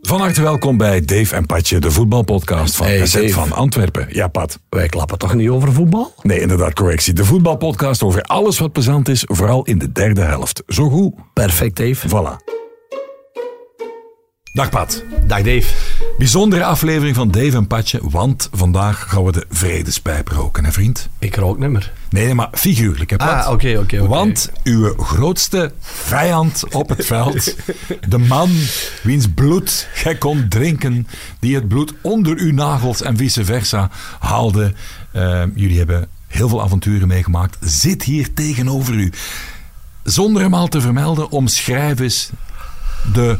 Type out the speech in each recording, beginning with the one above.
Van harte welkom bij Dave en Patje, de voetbalpodcast van Hey, SZ van Antwerpen. Ja, Pat. Wij klappen toch niet over voetbal? Nee, inderdaad, correctie. De voetbalpodcast over alles wat plezant is, vooral in de derde helft. Zo goed. Perfect, Dave. Voilà. Dag Pat. Dag, Dave. Bijzondere aflevering van Dave en Patje, want vandaag gaan we de vredespijp roken, hè vriend? Ik rook niet meer. Nee, maar figuurlijk, hè Pat? Ah, oké, oké. Want uw grootste vijand op het veld, de man wiens bloed gij kon drinken, die het bloed onder uw nagels en vice versa haalde. Eh, jullie hebben heel veel avonturen meegemaakt, zit hier tegenover u. Zonder hem al te vermelden, omschrijf eens de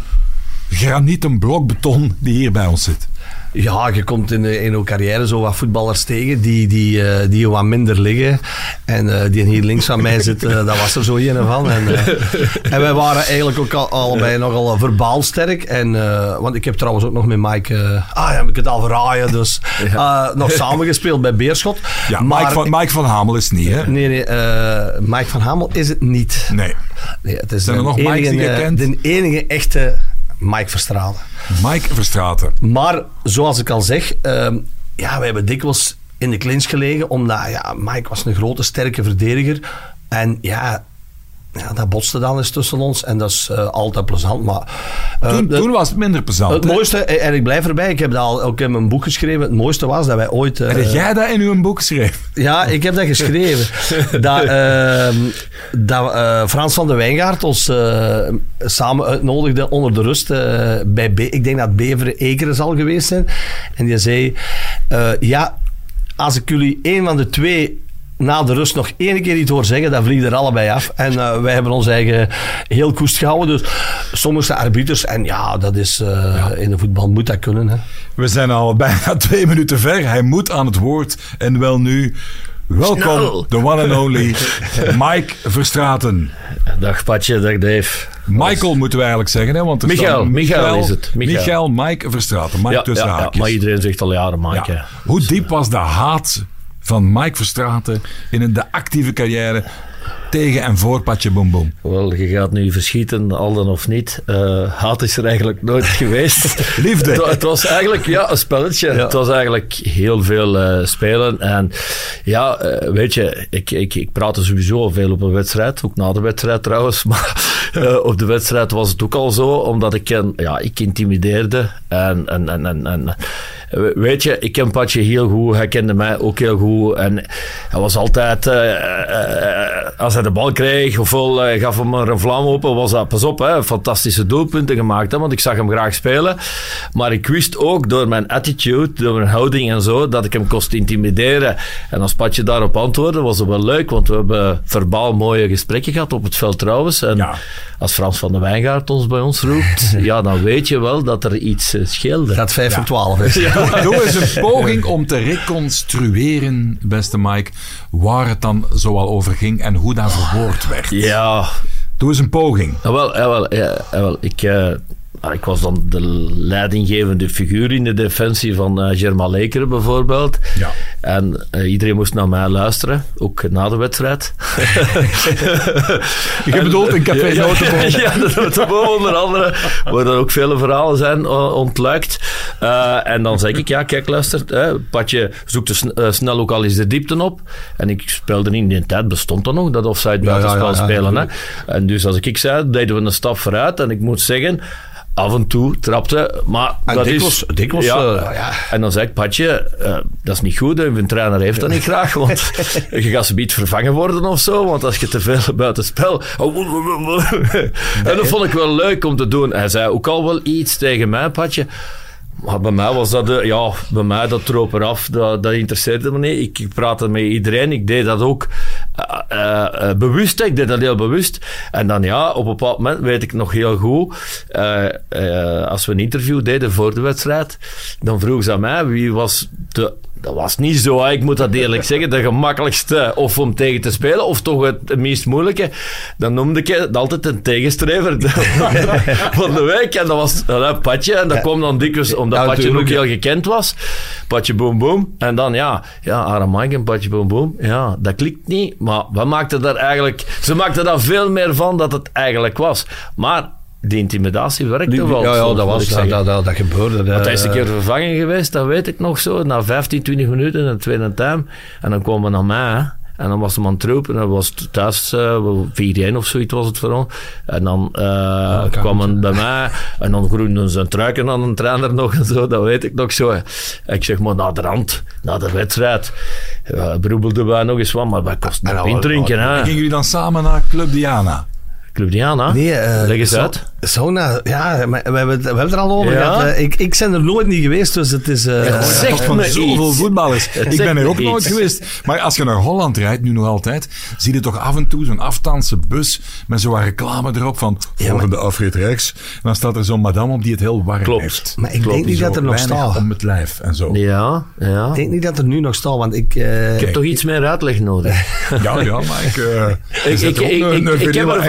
granieten blok beton die hier bij ons zit. Ja, je komt in, eh, in uw carrière zo wat voetballers tegen die, die, eh, die wat minder liggen. En eh, die hier links van mij zit, dat was er zo een van. En, en wij waren eigenlijk ook al, allebei nogal verbaal sterk. En, want ik heb trouwens ook nog met Mike... ah ja, heb ik het al verraaien. Dus eh, nog samengespeeld bij Beerschot. Ja, Maar- Mike, van, Mike van Hamel is het niet, hè? Nee, nee, Mike van Hamel is het niet. Nee. Nee, het is Zijn er de nog Mikes enige, die je kent? De enige echte Mike Verstralen. Mike Verstraten. Maar zoals ik al zeg, ehm, ja, we hebben dikwijls in de clinch gelegen, omdat ja, Mike was een grote, sterke verdediger. En ja, ja dat botste dan eens tussen ons en dat is eh, altijd plezant. Maar eh, Toen, de- toen was het minder plezant. het mooiste, en ik blijf erbij, ik heb dat al ook in mijn boek geschreven, het mooiste was dat wij ooit... eh, Heb jij dat in uw boek geschreven? ja, ik heb dat geschreven. dat ehm, dat eh, Frans van de Wijngaard ons eh, samen uitnodigde onder de rust eh, bij B. Ik denk dat Beveren Ekeren zal geweest zijn. En die zei: eh, Ja, als ik jullie een van de twee na de rust nog één keer iets hoor zeggen, dan vliegen er allebei af. En eh, wij hebben ons eigen heel koest gehouden. Dus sommige arbiters, en ja, dat is eh, in de voetbal moet dat kunnen. Hè. We zijn al bijna twee minuten ver. Hij moet aan het woord. En wel nu, welkom, Snel. the one and only Mike Verstraten. Dag Patje, dag Dave. Michael moeten we eigenlijk zeggen, hè? Want er Michael, staat Michael is het, Michael. Michael Mike Verstraten. Mike Ja, tussen ja, ja, haakjes. maar iedereen zegt al jaren Ja. Mike. Hoe diep was de haat van Mike Verstraten in de actieve carrière tegen en voor Patje Boom Boom? Wel, je gaat nu verschieten, al dan of niet. Eh, haat is er eigenlijk nooit geweest. Liefde. Het, wa- het was eigenlijk ja, een spelletje. Het was eigenlijk heel veel eh, spelen. En ja, eh, weet je, ik, ik, ik praatte sowieso veel op een wedstrijd. Ook na de wedstrijd trouwens. Maar op de wedstrijd was het ook al zo. Omdat ik, ja, ik intimideerde. En, en, en, en, weet je, ik ken Patje heel goed. Hij kende mij ook heel goed. En hij was altijd... eh, eh, eh, als hij de bal kreeg, ofwel eh, gaf hem er een vlam open, was dat, pas op, hè, fantastische doelpunten gemaakt. Hè, want ik zag hem graag spelen. Maar ik wist ook door mijn attitude, door mijn houding en zo, dat ik hem kost intimideren. En als Patje daarop antwoordde, was het wel leuk. Want we hebben verbaal mooie gesprekken gehad op het veld trouwens. En Ja. als Frans van der Wijngaard ons bij ons roept, ja, dan weet je wel dat er iets scheelde. Dat 5 voor 12 is. Doe, doe eens een poging om te reconstrueren, beste Mike, waar het dan zoal over ging en hoe dat verwoord werd. Ja, Doe eens een poging. Ja, wel, ja, wel, ja, ja, wel. Ik, eh, ah, ik was dan de leidinggevende figuur in de defensie van eh Germa Lekeren bijvoorbeeld. Ja. En eh, iedereen moest naar mij luisteren, ook na de wedstrijd. Je bedoelt in Café ja, Notenboom. Ja, de Notenboom onder andere, waar er ook vele verhalen zijn eh, ontluikt. En dan zeg ik, ja, kijk, luister, hè, Patje zoekte sn- eh, snel ook al eens de diepte op. En ik speelde niet in die tijd, bestond er nog, dat offside buitenspel ja, ja, spelen. Hè. En dus als ik zei, deden we een stap vooruit. En ik moet zeggen, af en toe trapte, maar En dat dikwijls- is... dikwijls, ja, eh, ja. En dan zei ik, Patje, eh, dat is niet goed, hè. een trainer heeft dat niet graag, want je gaat ze niet vervangen worden of zo, want als je te veel buiten spel... en dat vond ik wel leuk om te doen. Hij zei ook al wel iets tegen mij, Patje. Maar bij mij was dat, eh, ja, bij mij dat troop eraf, dat, dat interesseerde me niet. Ik praatte met iedereen, ik deed dat ook eh, eh, bewust, ik deed dat heel bewust. En dan ja, op een bepaald moment weet ik nog heel goed, als we een interview deden voor de wedstrijd, dan vroeg ze aan mij wie was de dat was niet zo, hè. ik moet dat eerlijk zeggen, de gemakkelijkste of om tegen te spelen, of toch het, meest moeilijke. Dan noemde ik het altijd een tegenstrever van de week. En dat was hè, Patje. En dat kwam dan dikwijls, omdat Ja, Patje ook heel gekend was. Patje boom boom. En dan ja, ja Aramike en Patje boom boom. Ja, dat klikt niet. Maar We maakten daar eigenlijk, ze maakten daar veel meer van dat het eigenlijk was. Maar die intimidatie werkte wel. ja, ja, dat, was, dat, dat, dat, dat gebeurde. Want hij is een keer vervangen geweest, dat weet ik nog zo. Na 15, 20 minuten in de tweede time. En dan kwam hij naar mij. En dan was aan het roepen. En dat was thuis eh, 4-1 of zoiets was het voor ons. En dan eh, kan kwam hij bij mij. En dan groeiden ze een truiken aan een trainer nog en zo. Dat weet ik nog zo. En ik zeg maar naar de rand, na de wedstrijd. Uh, broebelden wij nog eens wat. Maar wij kosten En een dan- pint drinken. hè. Gingen jullie dan samen naar Club Diana? Club Diana. Nee, eh, Leg eens uit. Sauna, ja, maar we hebben, het, we hebben het er al over Ja? gehad. eh. Ik, ik ben er nooit niet geweest, dus het is... Ja, eh, zeg van zoveel iets. voetballers. Ik ben er ook nooit geweest. Maar als je naar Holland rijdt, nu nog altijd, zie je toch af en toe zo'n afstandse bus met zo'n reclame erop van volgende afrit rechts. En dan staat er zo'n madame op die het heel warm Klopt. heeft. maar ik Klopt, denk niet dat er nog staat. om het lijf en zo. Ja, ja. Ik denk niet dat er nu nog staat, want ik... eh, Ik heb toch iets meer uitleg nodig. Ja, ja, maar ik... Ik, ik,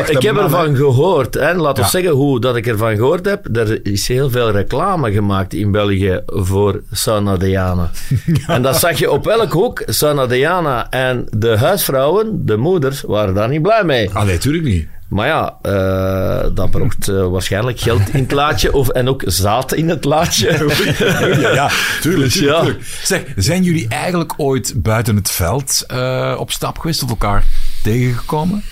ik heb, heb ervan gehoord. Hè. Laat ons Ja. zeggen hoe dat ik ervan gehoord heb. Er is heel veel reclame gemaakt in België voor Sauna Diana. En dat zag je op elk hoek. Sauna Diana en de huisvrouwen, de moeders, waren daar niet blij mee. Ah, nee, tuurlijk niet. Maar ja, eh, dat bracht eh, waarschijnlijk geld in het laadje. Of, en ook zaad in het laadje. Ja, ja tuurlijk. Dus ja. tuurlijk. Zeg, zijn jullie eigenlijk ooit buiten het veld eh, op stap geweest of elkaar tegengekomen?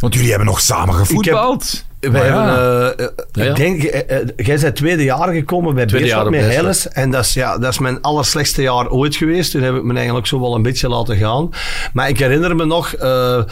Want jullie hebben nog samen gevoetbald. Wij Maar ja. hebben, Ja, ja. ik denk, eh, jij bent tweede jaar gekomen bij Tweede Beerschot met. Heiles. En dat is, ja, dat is mijn allerslechtste jaar ooit geweest. Toen heb ik me eigenlijk zo wel een beetje laten gaan. Maar ik herinner me nog, eh, eh,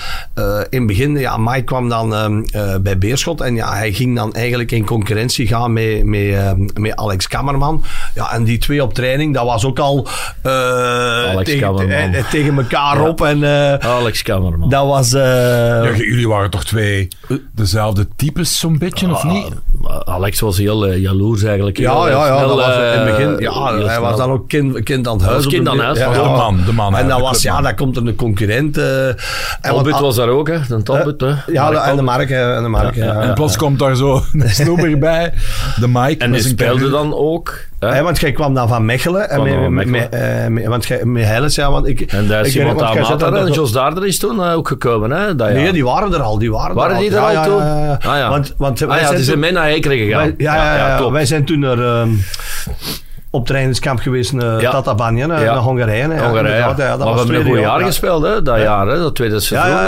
in het begin, ja, Mike kwam dan ehm, eh, bij Beerschot. En ja, hij ging dan eigenlijk in concurrentie gaan met, met, ehm, met Alex Kammerman. Ja, en die twee op training, dat was ook al eh, Alex tegen, Kammerman. tegen elkaar op. En eh, Alex Kammerman. dat was... eh, Ja, jullie waren toch twee dezelfde types zo'n beetje, of niet? Ah, Alex was heel eh, jaloers eigenlijk. Ja, Heel ja, ja. snel, dat was in het eh, begin, ja hij was dan ook kind, kind aan het huis. kind aan huis, Ja, de man, de man, En dan was, ja, daar komt er een concurrent. eh, en Talbot wat- was daar ook, hè? De Talbot, hè? Ja, Mark de- en de. Mark. eh, En de Mark Ja, ja, ja, ja. En plots komt daar zo een snoeber bij, de Mike. En die speelde dan ook. Hè? Hè, want jij kwam dan van Mechelen. En dan met, eh, met- want jij, met Heiles, ja. Want ik, En daar ik is iemand aan zat Mater daar en Jos Daarder is toen eh, ook gekomen, hè? Dat Nee, jaar. die waren er al. Die waren, Waren er die al. er al ja, toen? Ja, ja, ja. Ah, ja. Want, want wij Ah ja, zijn die zijn toen- mee naar Ekeren gegaan. wij- ja, ja, ja, wij zijn toen naar... ehm, op trainingskamp geweest naar Ja. Naar, Ja. naar Hongarije. hè. Ja, Hongarije, ja. inderdaad, ja, dat maar was we hebben een goed jaar ja. gespeeld, hè? Dat jaar, hè? Dat tweede seizoen. ja,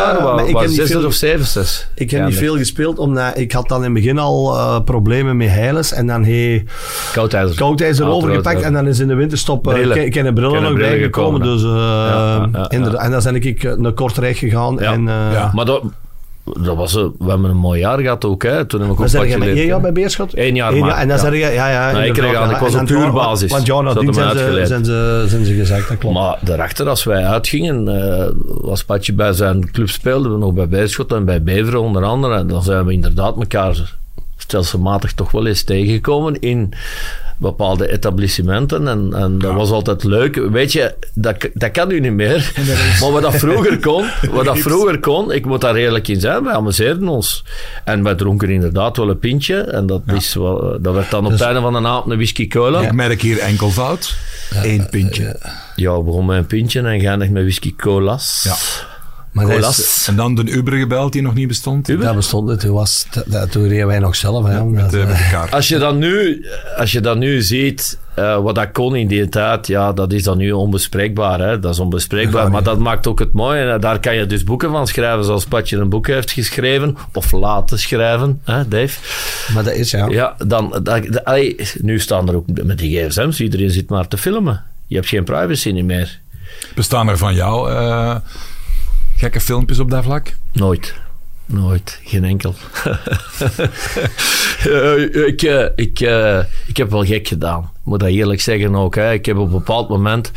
ja, zesde veel- of zevende. Ik heb niet veel gespeeld, omdat ik had dan in het begin al eh, problemen met Heiles. En dan heeft Koudijzer. Koudijzer overgepakt. En dan is in de winterstop uh, Brillen. Ken, Ken Brillen Ken nog bijgekomen. gekomen, Dus, eh, ja, ja, inderdaad. En dan ben ik eh, naar Kortrijk gegaan. Ja. En, eh, Ja. Maar dat, dat was, we hebben een mooi jaar gehad ook, hè? Toen we Maar ook één jaar bij Beerschot? Eén jaar Eén maar, En dan ja. zeg je, ja, ja. ik kreeg aan, ik was op huurbasis. Want Ze nadien zijn ze, zijn, ze, zijn ze gezakt, dat klopt. Maar daarachter, als wij uitgingen, eh, was Patje bij zijn club speelden we nog bij Beerschot en bij Beveren onder andere. En dan zijn we inderdaad elkaar stelselmatig toch wel eens tegengekomen in bepaalde etablissementen. En, en dat was altijd leuk. Weet je, dat, dat kan nu niet meer. Maar wat dat vroeger kon, wat dat vroeger kon, ik moet daar eerlijk in zijn, wij amuseerden ons. En wij dronken inderdaad wel een pintje. En dat, is wel, dat werd dan op het einde van de avond een whisky cola. Ik merk hier enkelvoud. Eén pintje. Ja, we begonnen met een pintje en eindig met whisky colas. Ja. Maar is. En dan de Uber gebeld die nog niet bestond. dat bestond niet. Toen, was, dat, toen reden wij nog zelf. Hè, omdat, Met, eh, eh, met de kaart. Als je dat nu, als je dat nu ziet, eh, wat dat kon in die tijd, ja, dat is dan nu onbespreekbaar. Hè? Dat is onbespreekbaar, maar dat maakt ook het mooie. En daar kan je dus boeken van schrijven, zoals Patje een boek heeft geschreven, of laten schrijven, hè, Dave. maar dat is ja. Ja, dan, dat, dat- allee, nu staan er ook met die gsm's, iedereen zit maar te filmen. Je hebt geen privacy niet meer. Bestaan er van jou eh, gekke filmpjes op dat vlak? Nooit. Nooit. Geen enkel. Eh, ik, eh, ik, eh, ik heb wel gek gedaan. Ik moet dat eerlijk zeggen ook. Hè. Ik heb op een bepaald moment...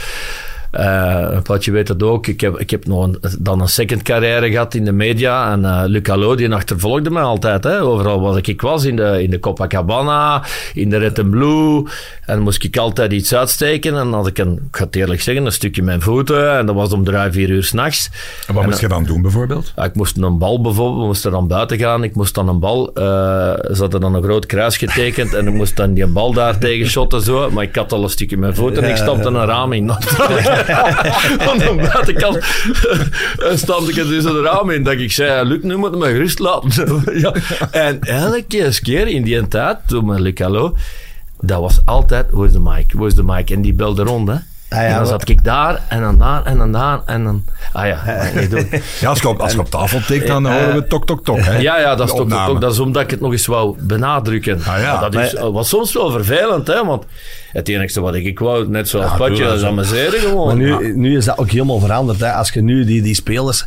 eh wat je weet dat ook. Ik heb, ik heb nog een, dan een second carrière gehad in de media. En eh Luc Allo, die achtervolgde me altijd. Hè. Overal waar ik was. In de, in de Copacabana, in de Red and Blue. En moest ik altijd iets uitsteken. En had ik een, ik ga het eerlijk zeggen, een stukje mijn voeten. En dat was om drie, vier uur s'nachts. En wat moet je dan doen bijvoorbeeld? Ik moest een bal bijvoorbeeld, we moesten dan buiten gaan. Ik moest dan een bal, eh ze hadden dan een groot kruis getekend en ik moest dan die bal daar tegen shotten zo. Maar ik had al een stukje mijn voet en ik stapte een raam in. Aan de buitenkant eh, stond ik er dus een raam in. Dat ik zei, Luc, nu moet je me gerust laten. ja. En elke keer in die tijd, toen met Luc Hallo, dat was altijd, is de mic, waar is de mic? En die belde rond, hè. Ah, ja, en dan zat ik daar, en dan daar, en dan daar, en dan... Ah ja, doen. Ja, als je op, als je op tafel tikt, dan horen we tok, tok, tok. Hè? Ja, ja, dat is opname. ook. Dat is omdat ik het nog eens wou benadrukken. Ah, ja. Dat is, was soms wel vervelend, hè? Want het enige wat ik, ik wou, net zoals Ja, Patje, dat is amuseren gewoon. Maar nu, Ja. nu is dat ook helemaal veranderd. Hè. Als je nu die, die spelers...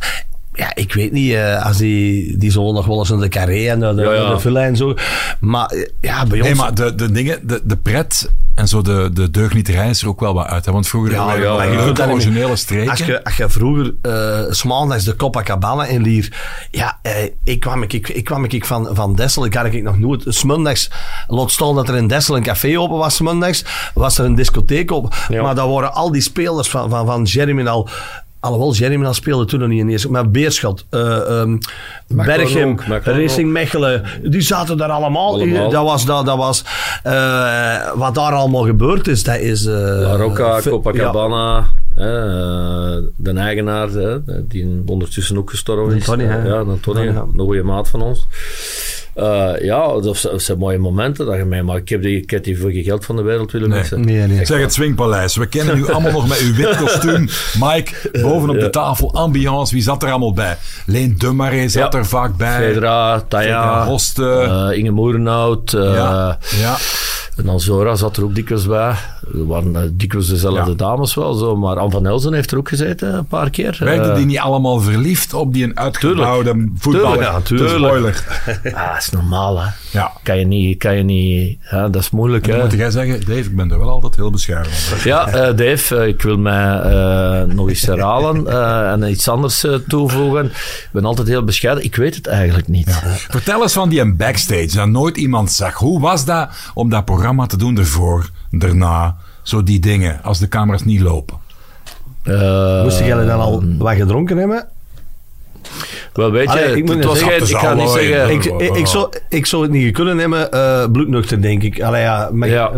Ja, ik weet niet, eh, als die, die zullen nog wel eens naar de carré en de, Ja, de villa en zo. Maar eh, ja, bij ons... Nee, maar de, de dingen, de, de pret en zo de, de deugnieterij is er ook wel wat uit. Hè? Want vroeger Ja, waren ja, originele streken. Als je, als je vroeger uh, smaandags de Copacabana in Lier... Ja, eh, ik kwam, ik, ik, ik kwam ik van, van Dessel. Ik had ik nog nooit... Smundags, laat staan dat er in Dessel een café open was smundags. Was er een discotheek open. Ja. Maar daar waren al die spelers van, van, van Jeremy al... Alhoewel, Jeremy al speelde toen nog niet in eerste. Maar Beerschot, eh ehm, Berchem, ook, Racing Mechelen. Die zaten daar allemaal. Allemaal. Dat was... Dat, dat was eh, wat daar allemaal gebeurd is, dat is... eh, La Rocca, Copacabana, eh, de eigenaar, die ondertussen ook gestorven is. Tony? Ja, Tony, Ja. een goede maat van ons. Eh, ja, dat, zijn- dat zijn mooie momenten dat je mee maar Ik heb, die, ik heb die voor geen geld van de wereld willen Nee. missen. Nee, nee. Zeg het Swingpaleis. We kennen u allemaal nog met uw wit kostuum. Mike, bovenop de tafel, ambiance. Wie zat er allemaal bij? Leen Dumare zat Ja. er vaak bij. Fedra, Fedra Taya, Hoste. eh, Inge Moerenhout, eh, ja. ja. En dan Zora zat er ook dikwijls bij. Er waren eh, dikwijls dezelfde Ja. dames wel. Zo. Maar Anne van Elzen heeft er ook gezeten een paar keer. Werden Eh, die niet allemaal verliefd op die uitgebouwde voetballer? Ja, tuurlijk. Spoiler. ah, dat is normaal, hè. Ja. Kan je niet... Kan je niet hè, dat is moeilijk, hè. moet jij zeggen, Dave, ik ben er wel altijd heel beschermend. Ja, eh, Dave, ik wil mij nog eens herhalen en iets anders toevoegen. Ik ben altijd heel bescheiden. Ik weet het eigenlijk niet. Vertel eens van die backstage, dat nooit iemand zag. Hoe was dat om dat programma te doen ervoor, daarna? Zo die dingen, als de camera's niet lopen. Eh, Moesten jullie dan al wat gedronken hebben? Wel, weet je, Allee, ik moet het net was zeggen, ik ga niet zeggen... Ik, ik, ik, zou, ik zou het niet kunnen nemen, eh bloednuchter, denk ik. Allee, ja, maar, Ja,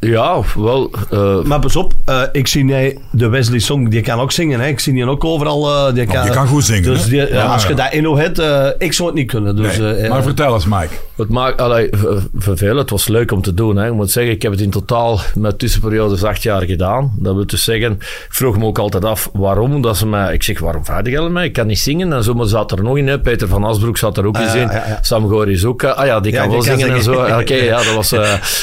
ja wel... eh, maar pas op, eh, ik zie nee, de Wesley Song, die kan ook zingen. Hè. Ik zie die ook overal. eh, die kan, die kan goed zingen, Dus die, ja, Ja, als je dat inno hebt, eh, ik zou het niet kunnen. Dus, Nee. eh, maar vertel eens, Mike. Het maakt, allee, vervelend, het was leuk om te doen. Hè. Ik moet zeggen, ik heb het in totaal met tussenperiodes acht jaar gedaan. Dat wil dus zeggen, ik vroeg me ook altijd af waarom. Dat ze mij, ik zeg, waarom je mij? Ik kan niet zingen. En zo zat er nog in. Hè. Peter van Asbroek zat er ook Ah, eens in. ja, ja. Sam Goris ook. eh, Ah ja, die kan wel kan zingen en zo. Oké, ja, dat was...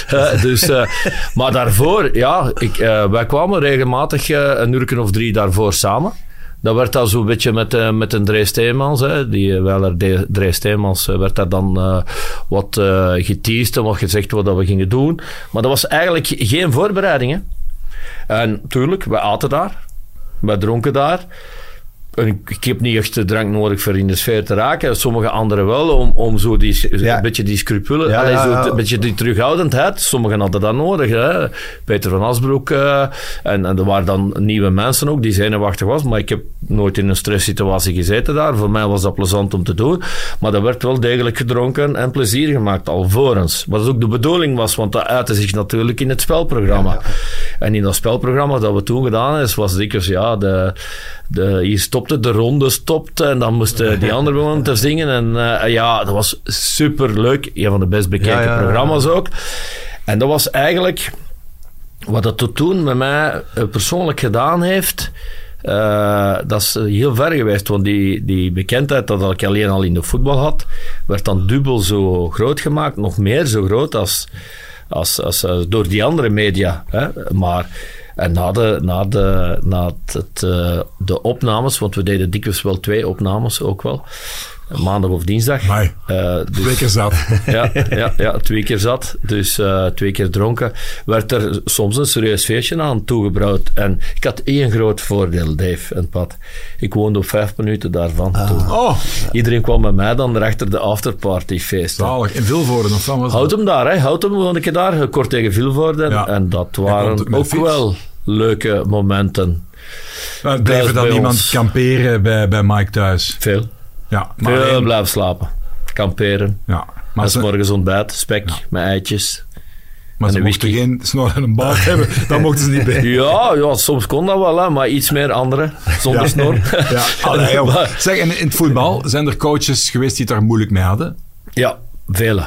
eh, dus, eh, maar daarvoor, ja, ik, wij kwamen regelmatig een uur of drie daarvoor samen. Dat werd dan zo'n beetje met, eh, met een Dre. Die uh, Weiler De- Dre Steemans eh, werd daar dan eh, wat eh geteased en wat gezegd wat dat we gingen doen. Maar dat was eigenlijk geen voorbereiding. En tuurlijk, wij aten daar. Wij dronken daar. Ik, heb niet echt de drank nodig voor in de sfeer te raken. Sommige anderen wel, om, om zo die, Ja. een beetje die scrupule, Ja, allee, zo ja. een beetje die terughoudendheid. Sommigen hadden dat nodig. Hè. Peter van Asbroek. eh, en, en er waren dan nieuwe mensen ook die zenuwachtig was. Maar ik heb nooit in een stresssituatie gezeten daar. Voor mij was dat plezant om te doen. Maar er werd wel degelijk gedronken en plezier gemaakt alvorens. Wat ook de bedoeling was, want dat uitte zich natuurlijk in het spelprogramma. En in dat spelprogramma dat we toen gedaan hebben, was dikwijls ja, de, de, hier stopte, de ronde stopte en dan moesten die anderen begonnen te zingen. En eh, ja, dat was super leuk. Een van de best bekeken Ja, ja, ja. programma's ook. En dat was eigenlijk wat dat tot toen met mij eh, persoonlijk gedaan heeft. eh, dat is eh, heel ver geweest, want die, die bekendheid dat ik alleen al in de voetbal had, werd dan dubbel zo groot gemaakt, nog meer zo groot als, als, als, eh, door die andere media. Hè? Maar en na, de, na, de, na het, eh, de opnames, want we deden dikwijls wel twee opnames ook wel, maandag of dinsdag. Eh, dus- Twee keer zat. ja, ja, ja, twee keer zat, dus eh, twee keer dronken. Werd er soms een serieus feestje aan toegebrouwd. En ik had één groot voordeel, Dave en Pat. Ik woonde op vijf minuten daarvan toen. Oh, Iedereen kwam bij mij dan erachter de afterpartyfeest. zalig. In Vilvoorde of was Houd hem daar, hè. Houd hem woonde ik daar, kort tegen Vilvoorde. Ja. En dat waren ook fiets. wel leuke momenten. Bleef er dan iemand ons. kamperen bij, bij Mike thuis? Veel. Ja, maar, Veel alleen- blijven slapen. Kamperen. ja, maar ze- morgens ontbijt, spek met eitjes. Maar En ze mochten whisky. geen snor en een baard hebben. Dan mochten ze niet bij. Ja, ja, soms kon dat wel, hè, maar iets meer anderen, zonder Ja. snor. Ja, allee, Zeg, en in het voetbal zijn er coaches geweest die het daar moeilijk mee hadden? Ja, vele.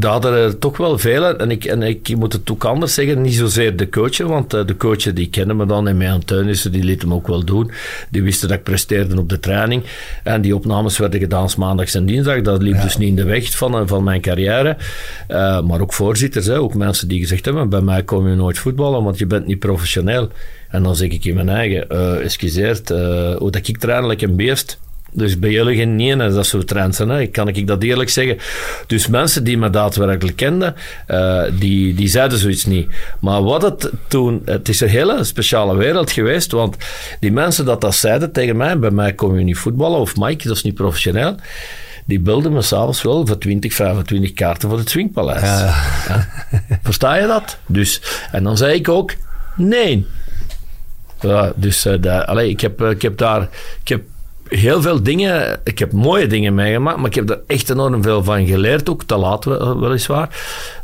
Daar hadden er toch wel vele. En ik, en ik moet het ook anders zeggen. Niet zozeer de coachen, want eh, de coachen die kennen me dan. En mij aan die lieten me ook wel doen. Die wisten dat ik presteerde op de training. En die opnames werden gedaan maandags en dinsdag. Dat liep dus niet in de weg van, eh, van mijn carrière. Eh, maar ook voorzitters, hè, ook mensen die gezegd hebben: bij mij kom je nooit voetballen, want je bent niet professioneel. En dan zeg ik in mijn eigen: eh excuseert, hoe dat ik train, like een beest. Dus bij jullie geen nee, dat is zo trend zijn, hè. kan ik dat eerlijk zeggen. Dus mensen die me daadwerkelijk kenden, eh, die, die zeiden zoiets niet. Maar wat het toen, het is een hele speciale wereld geweest, want die mensen dat dat zeiden tegen mij, bij mij kom je niet voetballen, of Mike, dat is niet professioneel, die belden me s'avonds wel voor 20, 25 kaarten voor het Swingpaleis. Ja. Versta je dat? Dus, en dan zei ik ook, nee. Ja, dus eh, daar, allee, ik, heb, eh, ik heb daar ik heb heel veel dingen, ik heb mooie dingen meegemaakt, maar ik heb er echt enorm veel van geleerd, ook te laat wel- weliswaar.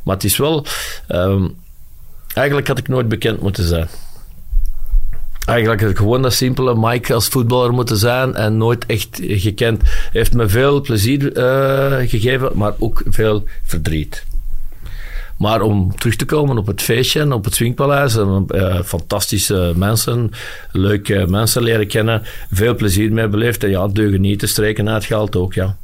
Maar het is wel, ehm, eigenlijk had ik nooit bekend moeten zijn. Eigenlijk had ik gewoon dat simpele Mike als voetballer moeten zijn en nooit echt gekend. Heeft me veel plezier eh, gegeven, maar ook veel verdriet. Maar om terug te komen op het feestje en op het Swingpaleis, en, eh, fantastische mensen, leuke mensen leren kennen, veel plezier mee beleefd en ja, deugen niet te streken uitgehaald ook, ja.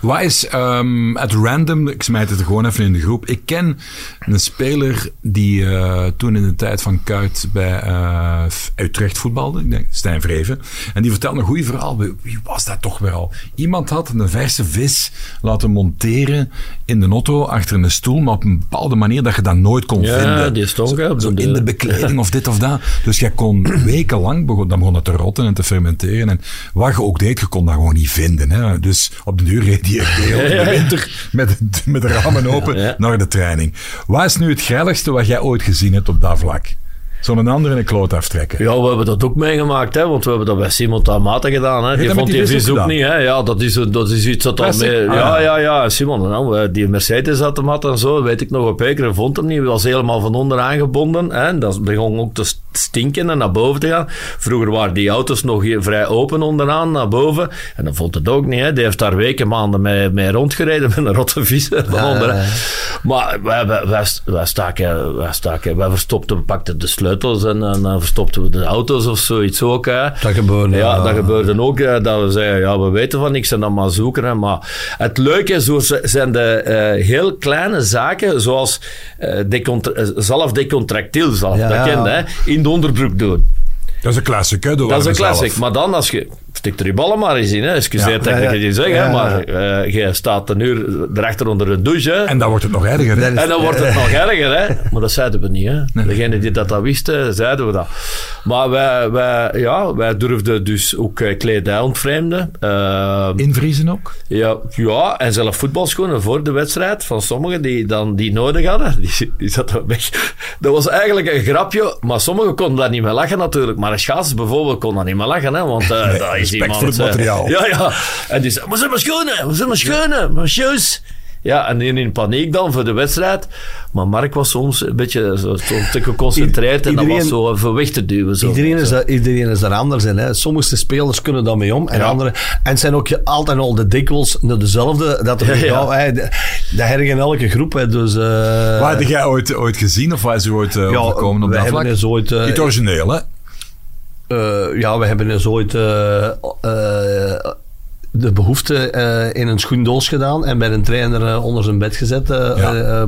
Wat is ehm het random? Ik smijt het gewoon even in de groep. Ik ken een speler die eh, toen in de tijd van Kuit bij eh, Utrecht voetbalde. Ik denk Stijn Vreven. En die vertelde een goed verhaal. Wie was dat toch wel? Iemand had een verse vis laten monteren in de auto achter een stoel, maar op een bepaalde manier dat je dat nooit kon Ja, vinden. die stond, Zo in de bekleding of dit of dat. Dus jij kon wekenlang, begon, dan begon het te rotten en te fermenteren. En wat je ook deed, je kon dat gewoon niet vinden. Hè. Dus op de duur reed die in de winter met, met de ramen open Ja. naar de training. Wat is nu het grilligste wat jij ooit gezien hebt op dat vlak? Zo'n ander in een kloot aftrekken. Ja, we hebben dat ook meegemaakt, hè, want we hebben dat bij Simon Tamata gedaan. Hè. je Die dat vond die vis ook niet. Hè. Ja, dat is, dat is iets dat al mee... Ah, ja, ja. ja. Simon, nou, eh, die Mercedes-automat en zo, weet ik nog op Ekeren, vond hem niet. Hij was helemaal van onder aangebonden. Hè. Dat begon ook te stinken en naar boven te gaan. Vroeger waren die auto's nog vrij open onderaan, naar boven. En dan vond het ook niet. Hè. Die heeft daar weken, maanden mee, mee rondgereden met een rotte vis Ja. Maar wij, wij, wij, wij staken, wij staken, wij verstopten, we pakten de sleutels en, en dan verstopten we de auto's of zoiets ook. Hè. Dat gebeurde. Ja, dat gebeurde ook. Dat we zeiden, ja, we weten van niks en dan maar zoeken. Hè. Maar het leuke zo z- zijn de eh, heel kleine zaken, zoals decontra- eh, zelf decontractiel, zelf Ja, dat kent, hè, in de onderbroek doen. Dat is een classic, hè? Dat is een classic. Maar dan, als je... Stik er je ballen maar eens in, hè. Excuseer Ja. dat ik het je zeg, hè, Ja, ja. maar eh, je staat een uur erachter onder de douche, hè. En dan wordt het nog erger, hè? En dan wordt het nog erger, hè? Maar dat zeiden we niet, hè? Degene die dat, dat wisten, zeiden we dat. Maar wij, wij, ja, wij durfden dus ook eh, kledij ontvreemden. Eh, Invriezen ook? ja, ja, en zelf voetbalschoenen voor de wedstrijd van sommigen die dan die nodig hadden. Die, die zaten weg. Dat was eigenlijk een grapje, maar sommigen konden daar niet mee lachen natuurlijk. Maar een schaats bijvoorbeeld kon daar niet mee lachen, hè? Want eh Nee, dat is respect voor het eh, materiaal. ja, ja. En die zei, waar zijn mijn schoenen? Waar zijn mijn schoenen? Mijn shoes? Ja, en in, in paniek dan voor de wedstrijd. Maar Mark was soms een beetje zo, zo te geconcentreerd en dat was zo even weg te duwen. Zo. Iedereen is, daar, iedereen is daar anders in. Hè. Sommige spelers kunnen daarmee om. En, Ja. andere, en het zijn ook altijd al de dikwijls naar dezelfde. Dat, er, Ja, ja. ja, hè, dat hergen elke groep. Hè. Dus, eh, Wat heb jij ooit, ooit gezien of is er ooit uh, ja, overkomen op dat hebben vlak? eens ooit... eh, Niet origineel, hè? Eh, ja, we hebben eens ooit eh, eh, de behoefte eh, in een schoendoos gedaan. En bij een trainer onder zijn bed gezet. eh, Ja. eh,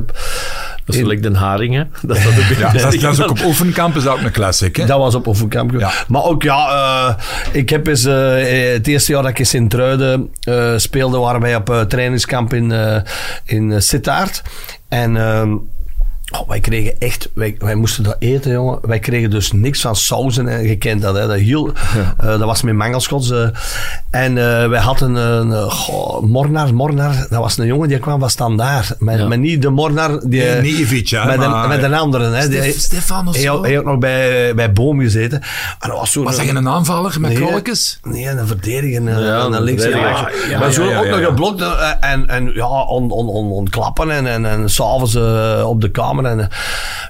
Dat is in- gelijk Den Haring, hè. Dat ook in Ja, dat, is- dat is ook op oefenkamp is dat ook een classic, hè? Dat was op Oefenkamp. Ja. Maar ook, ja, eh, ik heb eens, eh, het eerste jaar dat ik in Sint-Truiden eh, speelde, waren wij op trainingskamp in, eh in Sittard. En ehm, Oh, wij kregen echt, wij, wij moesten dat eten, jongen. Wij kregen dus niks van sauzen. En je kent dat, hè. Dat, hiel, eh, dat was met mangelschots. eh. en eh, wij hadden een uh, goh, Mornar, Mornar. Dat was een jongen die kwam van standaard. Maar, Ja. maar niet de Mornar. Die, Nee, niet Ivic, hè, met, maar- een, met een andere. Hè. Die, Stef- Stefan of hij, zo? hij had nog bij, bij Boom gezeten. En dat was zo Was hij een aanvaller met Nee. krolletjes? Nee, een verdediger, een, Ja, een een linkse. verdediger. Ja, maar ja, zo ja, ook ja, nog ja. geblokt en, en ja, on, on, on, ontklappen en, en, en s'avonds op de kamer. En, eh,